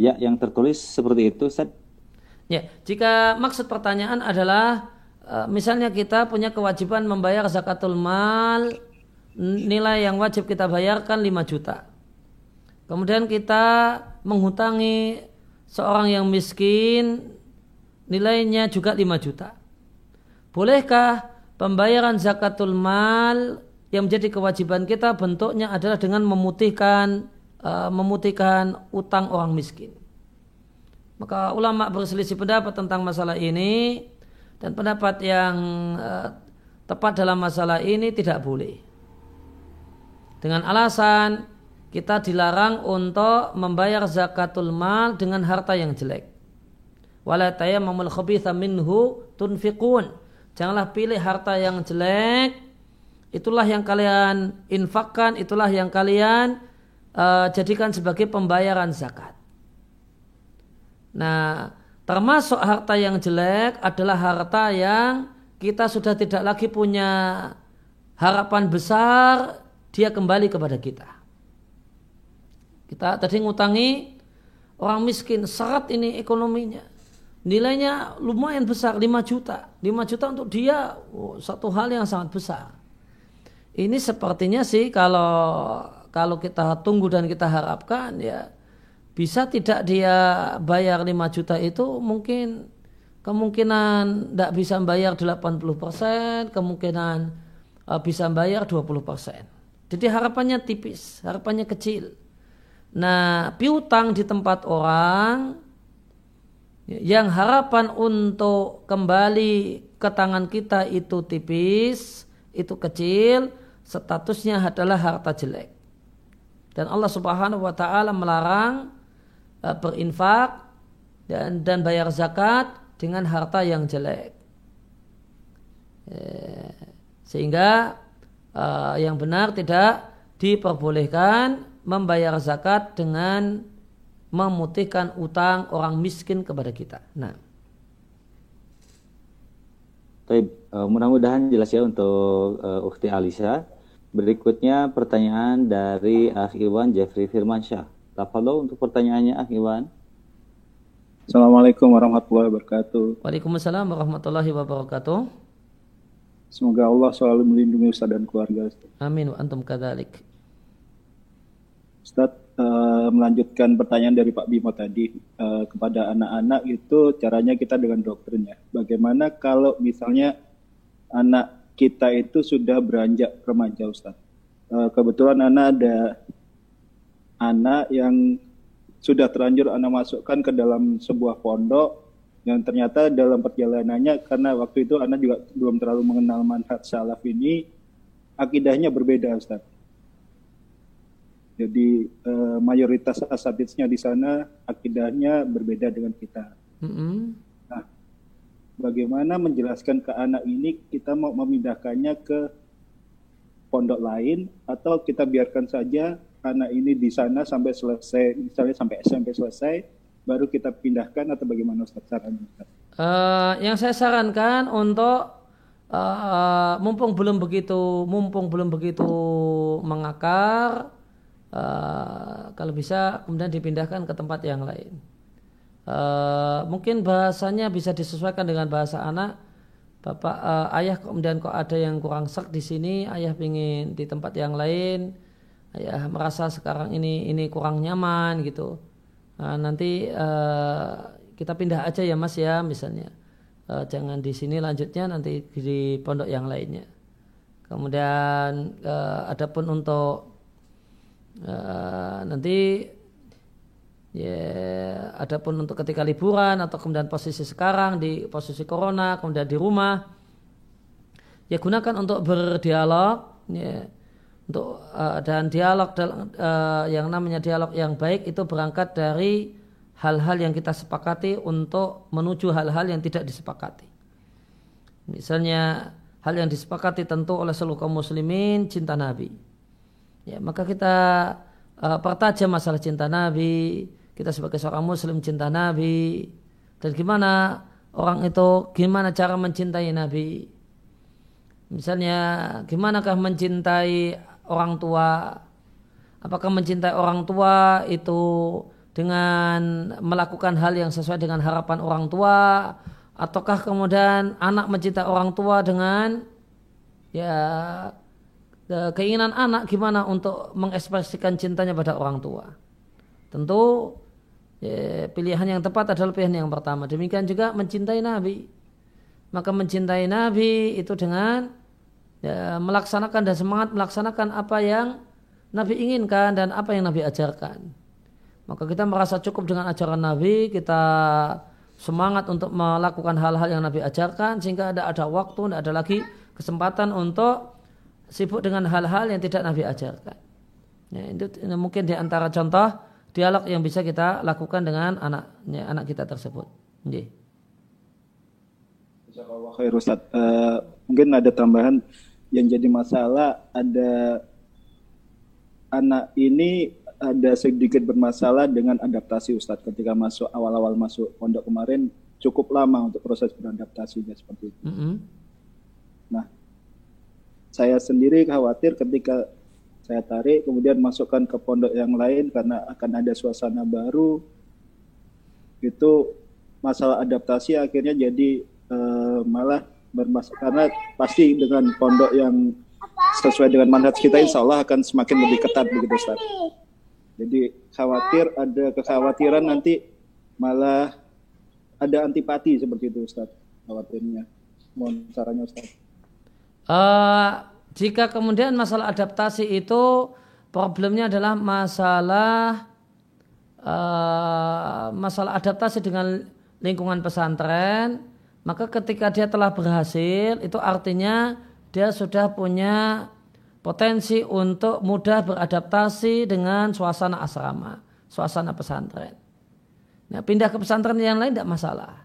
Ya, yang tertulis seperti itu, Ustaz. Ya, jika maksud pertanyaan adalah e, misalnya kita punya kewajiban membayar zakatul mal nilai yang wajib kita bayarkan 5 juta. Kemudian kita menghutangi seorang yang miskin nilainya juga 5 juta. Bolehkah pembayaran zakatul mal yang menjadi kewajiban kita bentuknya adalah dengan memutihkan uh, memutihkan utang orang miskin. Maka ulama berselisih pendapat tentang masalah ini dan pendapat yang uh, tepat dalam masalah ini tidak boleh. Dengan alasan kita dilarang untuk membayar zakatul mal dengan harta yang jelek. Wala khabitha minhu tunfiqun Janganlah pilih harta yang jelek. Itulah yang kalian infakkan, itulah yang kalian uh, jadikan sebagai pembayaran zakat. Nah, termasuk harta yang jelek adalah harta yang kita sudah tidak lagi punya harapan besar dia kembali kepada kita. Kita tadi ngutangi orang miskin, serat ini ekonominya. Nilainya lumayan besar 5 juta. 5 juta untuk dia oh, satu hal yang sangat besar. Ini sepertinya sih kalau kalau kita tunggu dan kita harapkan ya bisa tidak dia bayar 5 juta itu mungkin kemungkinan tidak bisa bayar 80% kemungkinan uh, bisa bayar 20% jadi harapannya tipis harapannya kecil nah piutang di tempat orang yang harapan untuk kembali ke tangan kita itu tipis, itu kecil, statusnya adalah harta jelek. Dan Allah Subhanahu wa taala melarang uh, berinfak dan dan bayar zakat dengan harta yang jelek. Eh, sehingga uh, yang benar tidak diperbolehkan membayar zakat dengan memutihkan utang orang miskin kepada kita. Nah. Baik, uh, mudah-mudahan jelas ya untuk uh, Ukti Alisa. Berikutnya pertanyaan dari Ah Iwan Jeffrey Firmansyah. Tafadhol untuk pertanyaannya Ah Iwan. Assalamualaikum warahmatullahi wabarakatuh. Waalaikumsalam warahmatullahi wabarakatuh. Semoga Allah selalu melindungi Ustaz dan keluarga. Amin wa antum kadzalik. Ustaz, uh, melanjutkan pertanyaan dari Pak Bimo tadi uh, kepada anak-anak itu caranya kita dengan dokternya. Bagaimana kalau misalnya anak kita itu sudah beranjak remaja Ustaz? Uh, kebetulan anak ada anak yang sudah terlanjur anak masukkan ke dalam sebuah pondok yang ternyata dalam perjalanannya karena waktu itu anak juga belum terlalu mengenal manhaj salaf ini akidahnya berbeda Ustaz jadi uh, mayoritas asabitsnya di sana akidahnya berbeda dengan kita. Mm-hmm. Nah, bagaimana menjelaskan ke anak ini kita mau memindahkannya ke pondok lain atau kita biarkan saja anak ini di sana sampai selesai, misalnya sampai SMP selesai, baru kita pindahkan atau bagaimana Ustaz sarannya? Uh, yang saya sarankan untuk uh, mumpung belum begitu, mumpung belum begitu mengakar uh, kalau bisa kemudian dipindahkan ke tempat yang lain. Uh, mungkin bahasanya bisa disesuaikan dengan bahasa anak. Bapak uh, ayah kemudian kok ada yang kurang sek di sini, ayah ingin di tempat yang lain, ayah merasa sekarang ini ini kurang nyaman gitu. Uh, nanti uh, kita pindah aja ya mas ya misalnya. Uh, jangan di sini lanjutnya nanti di pondok yang lainnya. Kemudian uh, adapun untuk uh, nanti ya adapun untuk ketika liburan atau kemudian posisi sekarang di posisi corona kemudian di rumah ya gunakan untuk berdialog ya untuk uh, dan dialog uh, yang namanya dialog yang baik itu berangkat dari hal-hal yang kita sepakati untuk menuju hal-hal yang tidak disepakati. Misalnya hal yang disepakati tentu oleh seluruh kaum muslimin cinta Nabi. Ya maka kita uh, pertajam masalah cinta Nabi kita sebagai seorang muslim cinta Nabi. Dan gimana orang itu gimana cara mencintai Nabi? Misalnya gimanakah mencintai orang tua apakah mencintai orang tua itu dengan melakukan hal yang sesuai dengan harapan orang tua ataukah kemudian anak mencintai orang tua dengan ya keinginan anak gimana untuk mengekspresikan cintanya pada orang tua. Tentu ya, pilihan yang tepat adalah pilihan yang pertama. Demikian juga mencintai Nabi. Maka mencintai Nabi itu dengan ya, melaksanakan dan semangat melaksanakan apa yang Nabi inginkan dan apa yang Nabi ajarkan. Maka kita merasa cukup dengan ajaran Nabi, kita semangat untuk melakukan hal-hal yang Nabi ajarkan sehingga ada ada waktu, tidak ada lagi kesempatan untuk sibuk dengan hal-hal yang tidak Nabi ajarkan. Ya, itu mungkin di antara contoh dialog yang bisa kita lakukan dengan anaknya anak kita tersebut. Yeah. Khair Ustaz. Uh, mungkin ada tambahan yang jadi masalah ada anak ini ada sedikit bermasalah dengan adaptasi Ustadz ketika masuk awal-awal masuk pondok kemarin cukup lama untuk proses beradaptasinya seperti itu. Mm -hmm. Nah, saya sendiri khawatir ketika saya tarik kemudian masukkan ke pondok yang lain karena akan ada suasana baru itu masalah adaptasi akhirnya jadi uh, malah bermasalah karena pasti dengan pondok yang sesuai dengan manhaj kita insya Allah akan semakin lebih ketat begitu Ustaz. Jadi khawatir ada kekhawatiran nanti malah ada antipati seperti itu Ustaz khawatirnya. Mohon caranya Ustaz. Uh, jika kemudian masalah adaptasi itu problemnya adalah masalah uh, masalah adaptasi dengan lingkungan pesantren, maka ketika dia telah berhasil itu artinya dia sudah punya potensi untuk mudah beradaptasi dengan suasana asrama, suasana pesantren. Nah, pindah ke pesantren yang lain tidak masalah.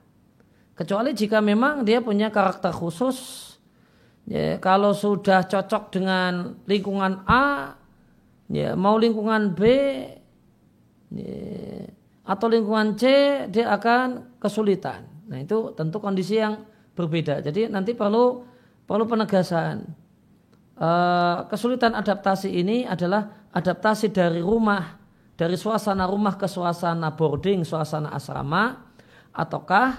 Kecuali jika memang dia punya karakter khusus Ya, kalau sudah cocok dengan lingkungan A, ya mau lingkungan B, ya, atau lingkungan C, dia akan kesulitan. Nah itu tentu kondisi yang berbeda. Jadi nanti perlu perlu penegasan. Uh, kesulitan adaptasi ini adalah adaptasi dari rumah, dari suasana rumah ke suasana boarding, suasana asrama, ataukah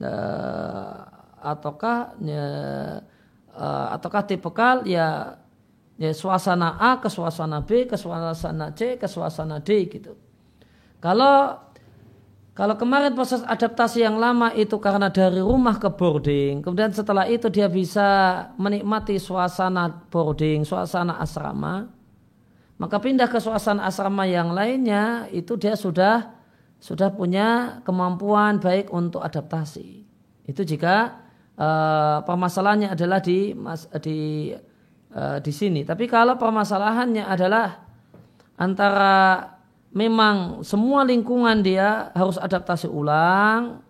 uh, ataukah ya, uh, ataukah tipikal ya ya suasana A ke suasana B ke suasana C ke suasana D gitu. Kalau kalau kemarin proses adaptasi yang lama itu karena dari rumah ke boarding, kemudian setelah itu dia bisa menikmati suasana boarding, suasana asrama, maka pindah ke suasana asrama yang lainnya itu dia sudah sudah punya kemampuan baik untuk adaptasi. Itu jika uh, permasalahannya adalah di di uh, di sini. Tapi kalau permasalahannya adalah antara memang semua lingkungan dia harus adaptasi ulang.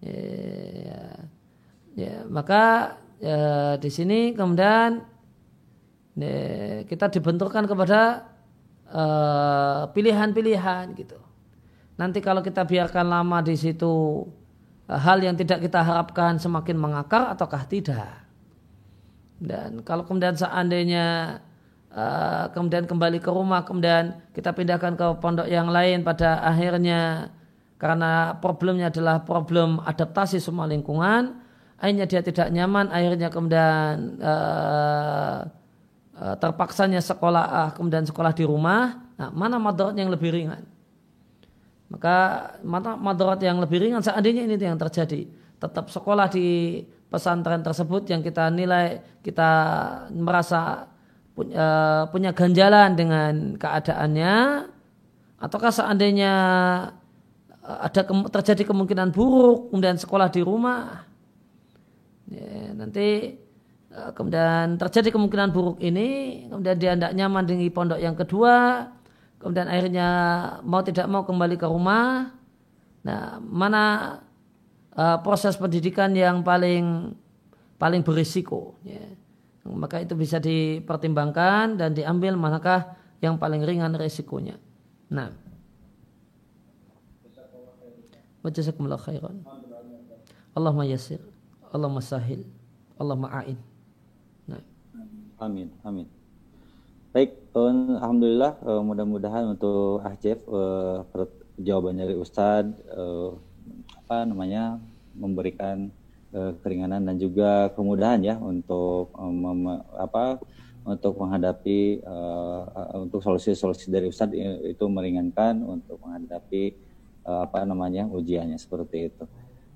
Ya, ya maka ya, di sini kemudian ya, kita dibenturkan kepada eh, pilihan-pilihan gitu. Nanti kalau kita biarkan lama di situ hal yang tidak kita harapkan semakin mengakar ataukah tidak? Dan kalau kemudian seandainya Eh, kemudian kembali ke rumah, kemudian kita pindahkan ke pondok yang lain pada akhirnya. Karena problemnya adalah problem adaptasi semua lingkungan, akhirnya dia tidak nyaman, akhirnya kemudian uh, uh, terpaksanya sekolah, kemudian sekolah di rumah, nah, mana madarat yang lebih ringan? Maka mana madarat yang lebih ringan? Seandainya ini yang terjadi, tetap sekolah di pesantren tersebut yang kita nilai kita merasa punya, uh, punya ganjalan dengan keadaannya ataukah seandainya uh, ada ke, terjadi kemungkinan buruk kemudian sekolah di rumah? Ya, nanti uh, kemudian terjadi kemungkinan buruk ini kemudian dia tidak nyaman dengan pondok yang kedua kemudian akhirnya mau tidak mau kembali ke rumah. Nah mana uh, proses pendidikan yang paling paling berisiko? Ya maka itu bisa dipertimbangkan dan diambil manakah yang paling ringan resikonya. Nah. Wajazakumullah khairan. Allahumma yasir. Allahumma sahil. Allahumma a'in. Nah. Amin. Amin. Baik, alhamdulillah uh, mudah-mudahan untuk Ahjef uh, jawabannya dari Ustadz uh, apa namanya memberikan keringanan dan juga kemudahan ya untuk um, apa untuk menghadapi uh, untuk solusi-solusi dari Ustadz itu meringankan untuk menghadapi uh, apa namanya ujiannya seperti itu.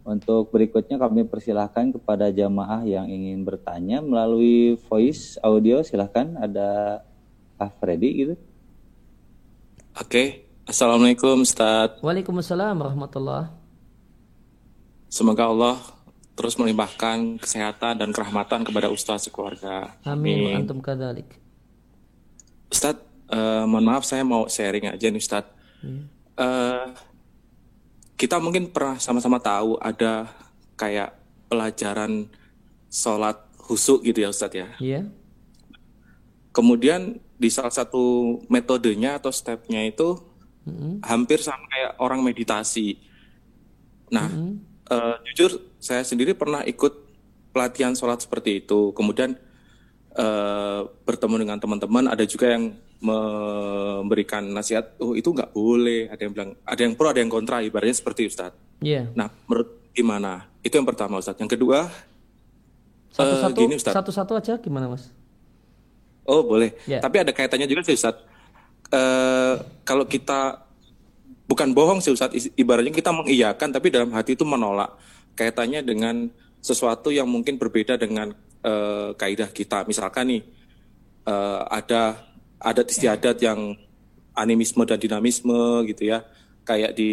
Untuk berikutnya kami persilahkan kepada jamaah yang ingin bertanya melalui voice audio silahkan ada Pak Freddy gitu. Oke, Assalamualaikum Ustaz. Waalaikumsalam warahmatullah. Semoga Allah terus melimpahkan kesehatan dan kerahmatan kepada Ustadz sekeluarga. Amin. Amin. Antum kadalik. Ustadz, uh, mohon maaf saya mau sharing aja nih Ustadz. Hmm. Uh, kita mungkin pernah sama-sama tahu ada kayak pelajaran sholat husuk gitu ya Ustadz ya. Iya. Yeah. Kemudian di salah satu metodenya atau stepnya itu mm-hmm. hampir sama kayak orang meditasi. Nah, mm-hmm. uh, jujur saya sendiri pernah ikut pelatihan sholat seperti itu. Kemudian uh, bertemu dengan teman-teman, ada juga yang memberikan nasihat, oh itu nggak boleh. Ada yang bilang, ada yang pro, ada yang kontra. Ibaratnya seperti Ustadz. Iya. Yeah. Nah, menurut gimana? Itu yang pertama Ustadz. Yang kedua, satu-satu, uh, gini Ustadz. Satu-satu aja gimana Mas? Oh boleh. Yeah. Tapi ada kaitannya juga sih Ustadz. Uh, kalau kita bukan bohong sih Ustadz, ibaratnya kita mengiyakan tapi dalam hati itu menolak kaitannya dengan sesuatu yang mungkin berbeda dengan uh, kaidah kita. Misalkan nih uh, ada adat istiadat yang animisme dan dinamisme gitu ya. Kayak di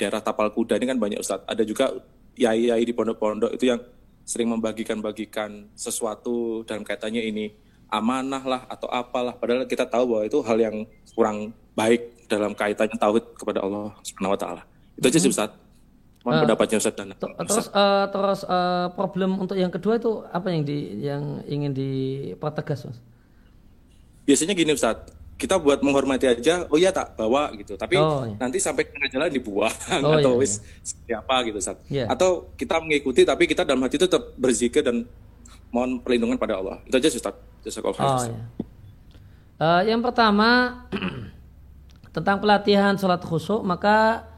daerah Tapal Kuda ini kan banyak Ustadz. Ada juga yai-yai di pondok-pondok itu yang sering membagikan-bagikan sesuatu dalam kaitannya ini amanah lah atau apalah padahal kita tahu bahwa itu hal yang kurang baik dalam kaitannya tauhid kepada Allah Subhanahu wa taala. Itu aja sih mm-hmm. Ustaz. Mohon uh, pendapatnya Ustaz dan Terus uh, terus uh, problem untuk yang kedua itu apa yang di yang ingin dipertegas Mas? Biasanya gini Ustaz, kita buat menghormati aja, oh iya tak bawa gitu. Tapi oh, iya. nanti sampai tengah jalan dibuang oh, atau iya, wis iya. siapa gitu Ustaz. Yeah. Atau kita mengikuti tapi kita dalam hati itu tetap berzikir dan mohon perlindungan pada Allah. Itu aja Ustaz. Jazakallahu oh, iya. uh, yang pertama tentang pelatihan sholat khusyuk maka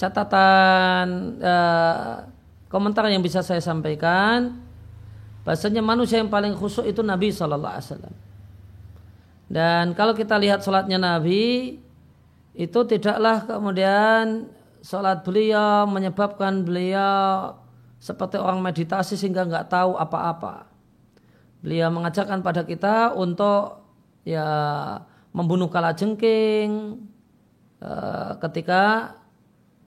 catatan uh, komentar yang bisa saya sampaikan bahasanya manusia yang paling khusyuk itu Nabi Shallallahu Alaihi Wasallam Dan kalau kita lihat sholatnya Nabi, itu tidaklah kemudian sholat beliau menyebabkan beliau seperti orang meditasi sehingga nggak tahu apa-apa. Beliau mengajarkan pada kita untuk ya membunuh kala jengking uh, ketika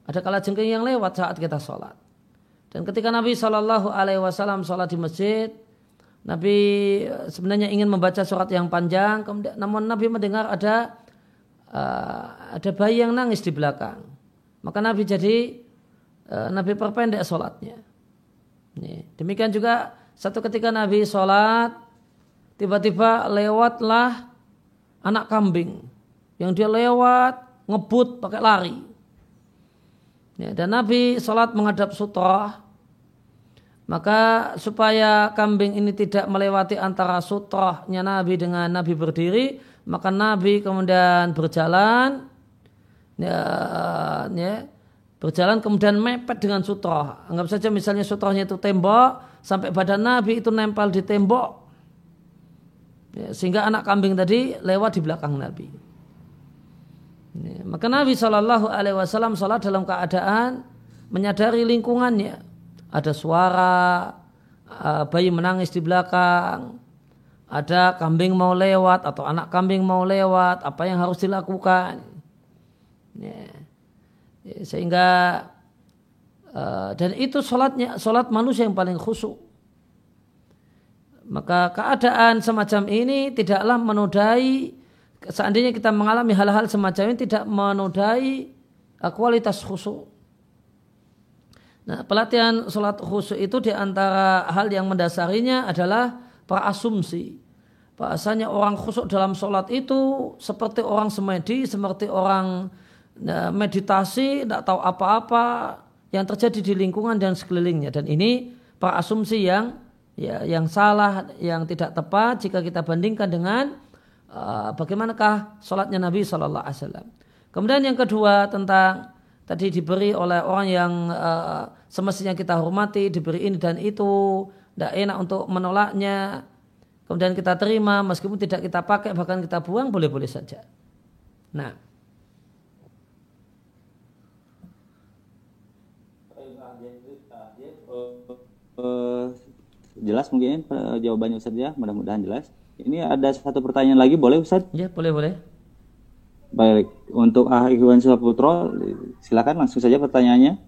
ada kala jengking yang lewat saat kita sholat. Dan ketika Nabi Shallallahu Alaihi Wasallam sholat di masjid, Nabi eh, sebenarnya ingin membaca surat yang panjang, kemudian namun Nabi mendengar ada uh, ada bayi yang nangis di belakang. Maka Nabi jadi uh, Nabi perpendek sholatnya. Nih, demikian juga satu ketika Nabi sholat, tiba-tiba lewatlah anak kambing yang dia lewat ngebut pakai lari. Ya, dan Nabi sholat menghadap sutroh maka supaya kambing ini tidak melewati antara sutrohnya Nabi dengan Nabi berdiri, maka Nabi kemudian berjalan, ya, ya, berjalan kemudian mepet dengan sutroh. Anggap saja misalnya sutrohnya itu tembok, sampai badan Nabi itu nempel di tembok, ya, sehingga anak kambing tadi lewat di belakang Nabi. Maka Nabi Shallallahu Alaihi Wasallam sholat dalam keadaan menyadari lingkungannya ada suara uh, bayi menangis di belakang, ada kambing mau lewat atau anak kambing mau lewat, apa yang harus dilakukan? Ya. Ya, sehingga uh, dan itu sholatnya sholat manusia yang paling khusyuk. Maka keadaan semacam ini tidaklah menodai seandainya kita mengalami hal-hal semacam ini tidak menodai uh, kualitas khusyuk. Nah, pelatihan sholat khusyuk itu di antara hal yang mendasarinya adalah praasumsi. Bahasanya orang khusyuk dalam sholat itu seperti orang semedi, seperti orang nah, meditasi, tidak tahu apa-apa yang terjadi di lingkungan dan sekelilingnya. Dan ini praasumsi yang ya, yang salah, yang tidak tepat jika kita bandingkan dengan uh, bagaimanakah sholatnya Nabi Shallallahu Alaihi Wasallam. Kemudian yang kedua tentang tadi diberi oleh orang yang uh, semestinya kita hormati, diberi ini dan itu, tidak enak untuk menolaknya, kemudian kita terima meskipun tidak kita pakai bahkan kita buang boleh-boleh saja. Nah. Uh, jelas mungkin jawabannya Ustaz ya, mudah-mudahan jelas. Ini ada satu pertanyaan lagi, boleh Ustaz? Ya, boleh, boleh. Baik, untuk Ah Ikhwan Saputro, silakan langsung saja pertanyaannya.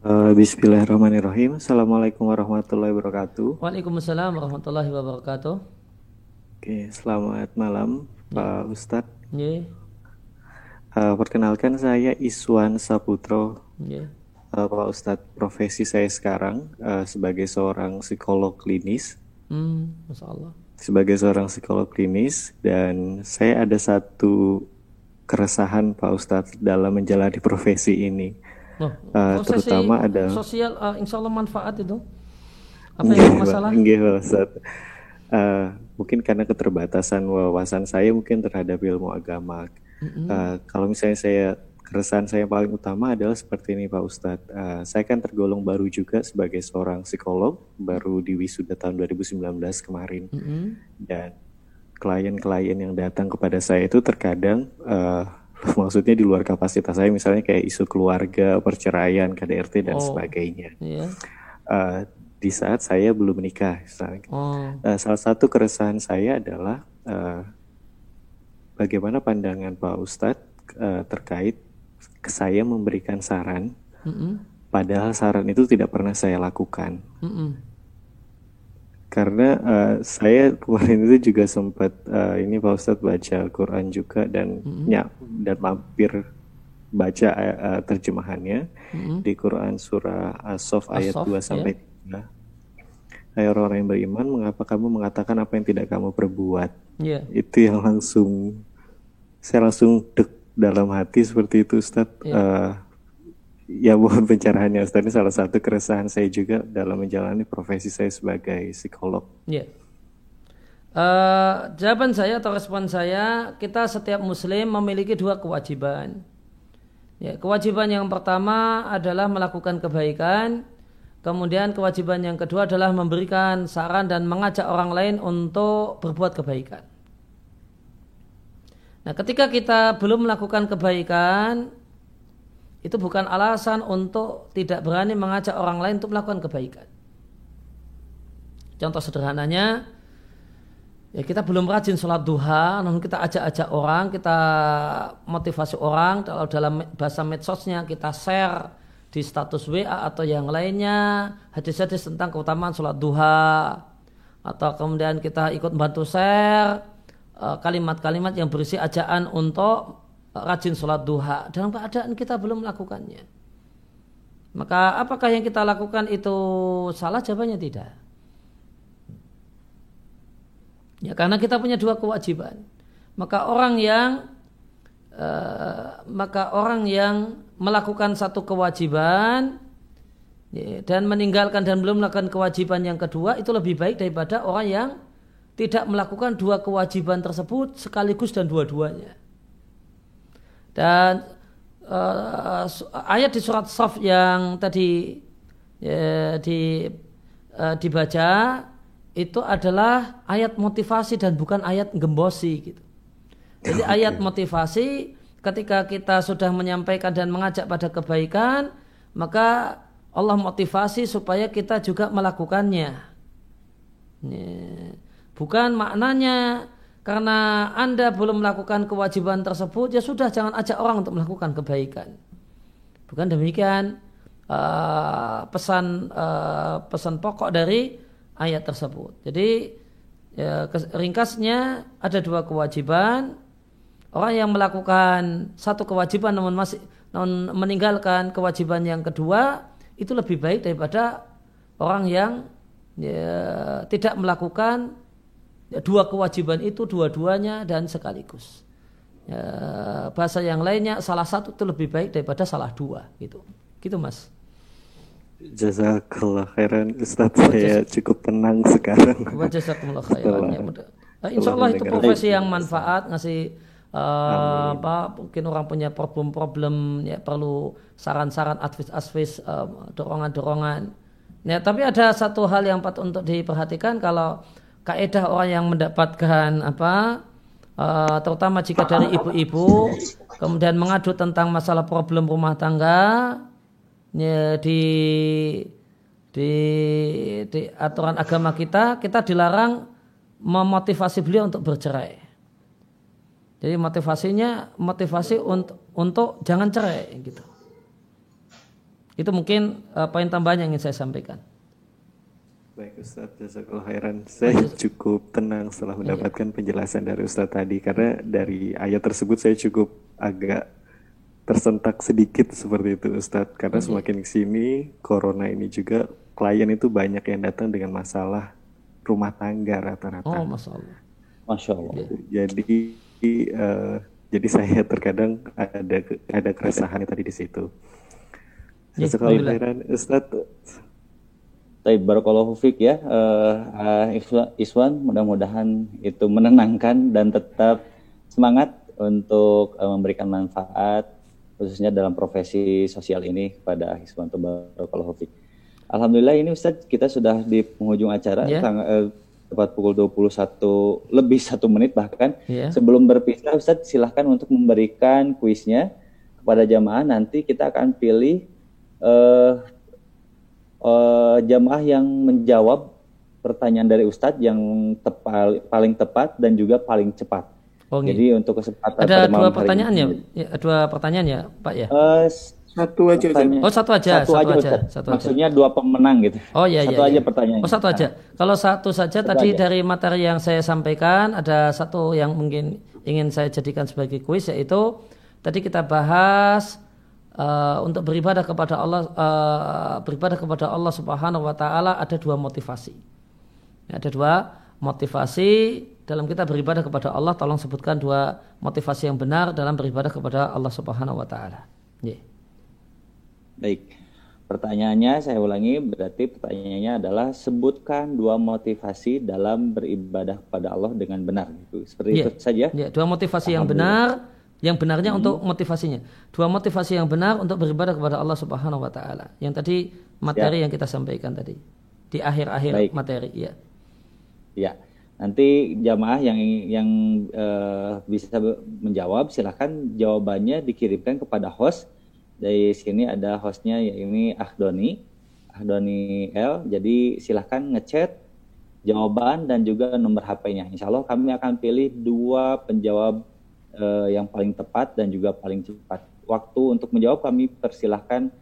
Uh, Bismillahirrahmanirrahim. Assalamualaikum warahmatullahi wabarakatuh. Waalaikumsalam warahmatullahi wabarakatuh. Oke, selamat malam ya. Pak Ustadz. Ya. Uh, perkenalkan saya Iswan Saputro. Ya. Uh, Pak Ustadz, profesi saya sekarang uh, sebagai seorang psikolog klinis. Hmm, Masya Allah sebagai seorang psikolog klinis dan saya ada satu keresahan Pak Ustadz dalam menjalani profesi ini. Oh, uh, terutama ada sosial uh, insya Allah manfaat itu. Apa yang masalah? Enggak, Pak Ustadz. Uh, mungkin karena keterbatasan wawasan saya mungkin terhadap ilmu agama. Mm -hmm. uh, kalau misalnya saya keresahan saya paling utama adalah seperti ini Pak Ustadz. Uh, saya kan tergolong baru juga sebagai seorang psikolog, baru di wisuda tahun 2019 kemarin. Mm -hmm. Dan klien-klien yang datang kepada saya itu terkadang uh, maksudnya di luar kapasitas saya, misalnya kayak isu keluarga, perceraian, KDRT dan oh, sebagainya. Yeah. Iya. Uh, di saat saya belum menikah, Oh. Uh, salah satu keresahan saya adalah uh, bagaimana pandangan Pak Ustadz uh, terkait saya memberikan saran, mm -hmm. padahal saran itu tidak pernah saya lakukan. Mm -hmm. Karena uh, saya kemarin itu juga sempat uh, ini Pak Ustadz baca Al-Quran juga dan mm -hmm. ya, dan mampir baca uh, terjemahannya mm -hmm. di Quran surah As-Sof ayat As 2 sampai yeah. 3. Hai orang-orang yang beriman, mengapa kamu mengatakan apa yang tidak kamu perbuat? Yeah. Itu yang langsung saya langsung dek dalam hati seperti itu Ustadz. Ya. Uh, ya mohon pencerahannya Ustadz ini salah satu keresahan saya juga dalam menjalani profesi saya sebagai psikolog. Ya. Uh, jawaban saya atau respon saya, kita setiap muslim memiliki dua kewajiban. Ya, kewajiban yang pertama adalah melakukan kebaikan, kemudian kewajiban yang kedua adalah memberikan saran dan mengajak orang lain untuk berbuat kebaikan. Nah, ketika kita belum melakukan kebaikan, itu bukan alasan untuk tidak berani mengajak orang lain untuk melakukan kebaikan. Contoh sederhananya, ya kita belum rajin sholat duha, namun kita ajak-ajak orang, kita motivasi orang, kalau dalam bahasa medsosnya kita share di status WA atau yang lainnya, hadis-hadis tentang keutamaan sholat duha, atau kemudian kita ikut bantu share, kalimat-kalimat yang berisi ajaan untuk rajin sholat duha dalam keadaan kita belum melakukannya. Maka apakah yang kita lakukan itu salah? Jawabannya tidak. Ya karena kita punya dua kewajiban. Maka orang yang uh, maka orang yang melakukan satu kewajiban ya, dan meninggalkan dan belum melakukan kewajiban yang kedua itu lebih baik daripada orang yang tidak melakukan dua kewajiban tersebut sekaligus dan dua-duanya. Dan uh, ayat di surat Saf yang tadi ya, di uh, dibaca itu adalah ayat motivasi dan bukan ayat gembosi gitu. Jadi ayat motivasi ketika kita sudah menyampaikan dan mengajak pada kebaikan, maka Allah motivasi supaya kita juga melakukannya. Yeah. Bukan maknanya karena Anda belum melakukan kewajiban tersebut, ya sudah jangan ajak orang untuk melakukan kebaikan. Bukan demikian uh, pesan uh, pesan pokok dari ayat tersebut. Jadi ya, ringkasnya ada dua kewajiban. Orang yang melakukan satu kewajiban namun masih namun meninggalkan kewajiban yang kedua itu lebih baik daripada orang yang ya, tidak melakukan dua kewajiban itu dua-duanya dan sekaligus. Ya, bahasa yang lainnya salah satu itu lebih baik daripada salah dua gitu. Gitu Mas. Jazakallah khairan Ustaz saya cukup tenang sekarang. Jazakallah khairan. Ya, nah, insya Allah itu profesi yang manfaat ngasih uh, apa mungkin orang punya problem-problem ya perlu saran-saran advis-advis uh, dorongan-dorongan. Ya, tapi ada satu hal yang patut untuk diperhatikan kalau kaidah orang yang mendapatkan apa uh, terutama jika dari ibu-ibu kemudian mengadu tentang masalah problem rumah tangga ya, di di di aturan agama kita kita dilarang memotivasi beliau untuk bercerai. Jadi motivasinya motivasi untuk untuk jangan cerai gitu. Itu mungkin uh, poin tambahan yang ingin saya sampaikan. Baik Ustaz, jazakallah khairan. Saya cukup tenang setelah mendapatkan penjelasan dari Ustaz tadi karena dari ayat tersebut saya cukup agak tersentak sedikit seperti itu Ustaz karena semakin ke sini corona ini juga klien itu banyak yang datang dengan masalah rumah tangga rata-rata. Oh, masalah. Masya Allah. Jadi uh, jadi saya terkadang ada ada keresahan tadi di situ. Jazakallah khairan Ustaz Baik, barakallahu fiq ya, uh, Iswan. Mudah-mudahan itu menenangkan dan tetap semangat untuk uh, memberikan manfaat khususnya dalam profesi sosial ini kepada Iswan barakallahu fiq. Alhamdulillah ini Ustaz kita sudah di penghujung acara yeah. tanggal uh, tepat pukul 21 lebih satu menit bahkan yeah. sebelum berpisah Ustaz silahkan untuk memberikan kuisnya kepada jamaah nanti kita akan pilih uh, uh, jamaah yang menjawab pertanyaan dari Ustadz yang tepal, paling tepat dan juga paling cepat. Oh, Jadi gitu. untuk kesempatan ada dua pertanyaan ya, ya, dua pertanyaan ya Pak ya. Uh, satu aja. Oh satu aja. Satu, satu aja. aja. Satu Maksudnya aja. dua pemenang gitu. Oh iya satu iya. aja iya. pertanyaan. Oh satu aja. Kalau satu saja satu tadi aja. dari materi yang saya sampaikan ada satu yang mungkin ingin saya jadikan sebagai kuis yaitu tadi kita bahas uh, untuk beribadah kepada Allah uh, beribadah kepada Allah Subhanahu wa taala ada dua motivasi. Ada dua motivasi dalam kita beribadah kepada Allah tolong sebutkan dua motivasi yang benar dalam beribadah kepada Allah Subhanahu wa taala. Yeah. Baik. Pertanyaannya saya ulangi berarti pertanyaannya adalah sebutkan dua motivasi dalam beribadah kepada Allah dengan benar gitu. Seperti yeah. itu saja. Yeah. Dua motivasi yang benar yang benarnya hmm. untuk motivasinya. Dua motivasi yang benar untuk beribadah kepada Allah Subhanahu wa taala. Yang tadi materi ya. yang kita sampaikan tadi di akhir-akhir materi, ya. Ya. Nanti jamaah yang yang uh, bisa menjawab silahkan jawabannya dikirimkan kepada host. Dari sini ada hostnya ini Ahdoni, Ahdoni L. Jadi silahkan ngechat jawaban dan juga nomor HP-nya. Insya Allah kami akan pilih dua penjawab uh, yang paling tepat dan juga paling cepat. Waktu untuk menjawab kami persilahkan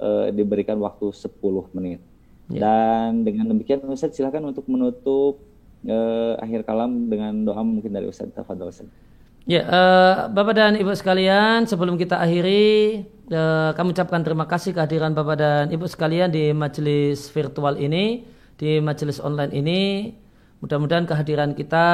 uh, diberikan waktu 10 menit. Ya. Dan dengan demikian Ustaz silahkan untuk menutup uh, akhir kalam dengan doa mungkin dari Ustaz Tafadhol Ustaz. Ya, uh, Bapak dan Ibu sekalian, sebelum kita akhiri, uh, kami ucapkan terima kasih kehadiran Bapak dan Ibu sekalian di majelis virtual ini, di majelis online ini. Mudah-mudahan kehadiran kita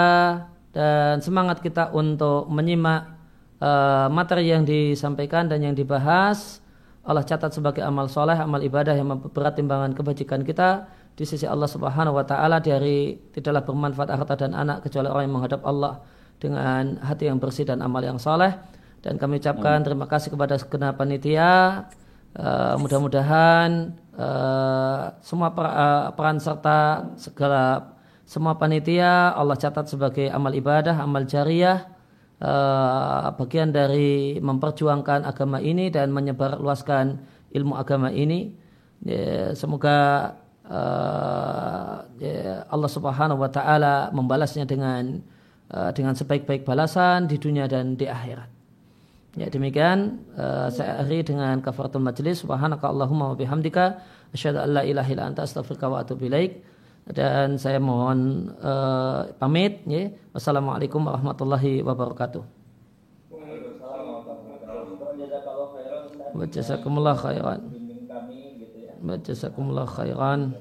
dan semangat kita untuk menyimak uh, materi yang disampaikan dan yang dibahas. Allah catat sebagai amal soleh, amal ibadah yang memberat timbangan kebajikan kita. Di sisi Allah Subhanahu wa taala dari tidaklah bermanfaat harta dan anak kecuali orang yang menghadap Allah dengan hati yang bersih dan amal yang soleh. Dan kami ucapkan terima kasih kepada segenap panitia. Uh, mudah-mudahan uh, semua per, uh, peran serta segala semua panitia Allah catat sebagai amal ibadah amal jariah uh, bagian dari memperjuangkan agama ini dan menyebarluaskan ilmu agama ini. Ya, semoga uh, ya, Allah Subhanahu wa taala membalasnya dengan uh, dengan sebaik-baik balasan di dunia dan di akhirat. Ya demikian saya akhiri dengan kafaratul majlis. Subhanaka Allahumma wa bihamdika. Asyhadu an la ilaha illa anta astaghfiruka wa atubu ilaik dan saya mohon uh, pamit ya. Wassalamualaikum warahmatullahi wabarakatuh. Wajazakumullah khairan. Wajazakumullah khairan.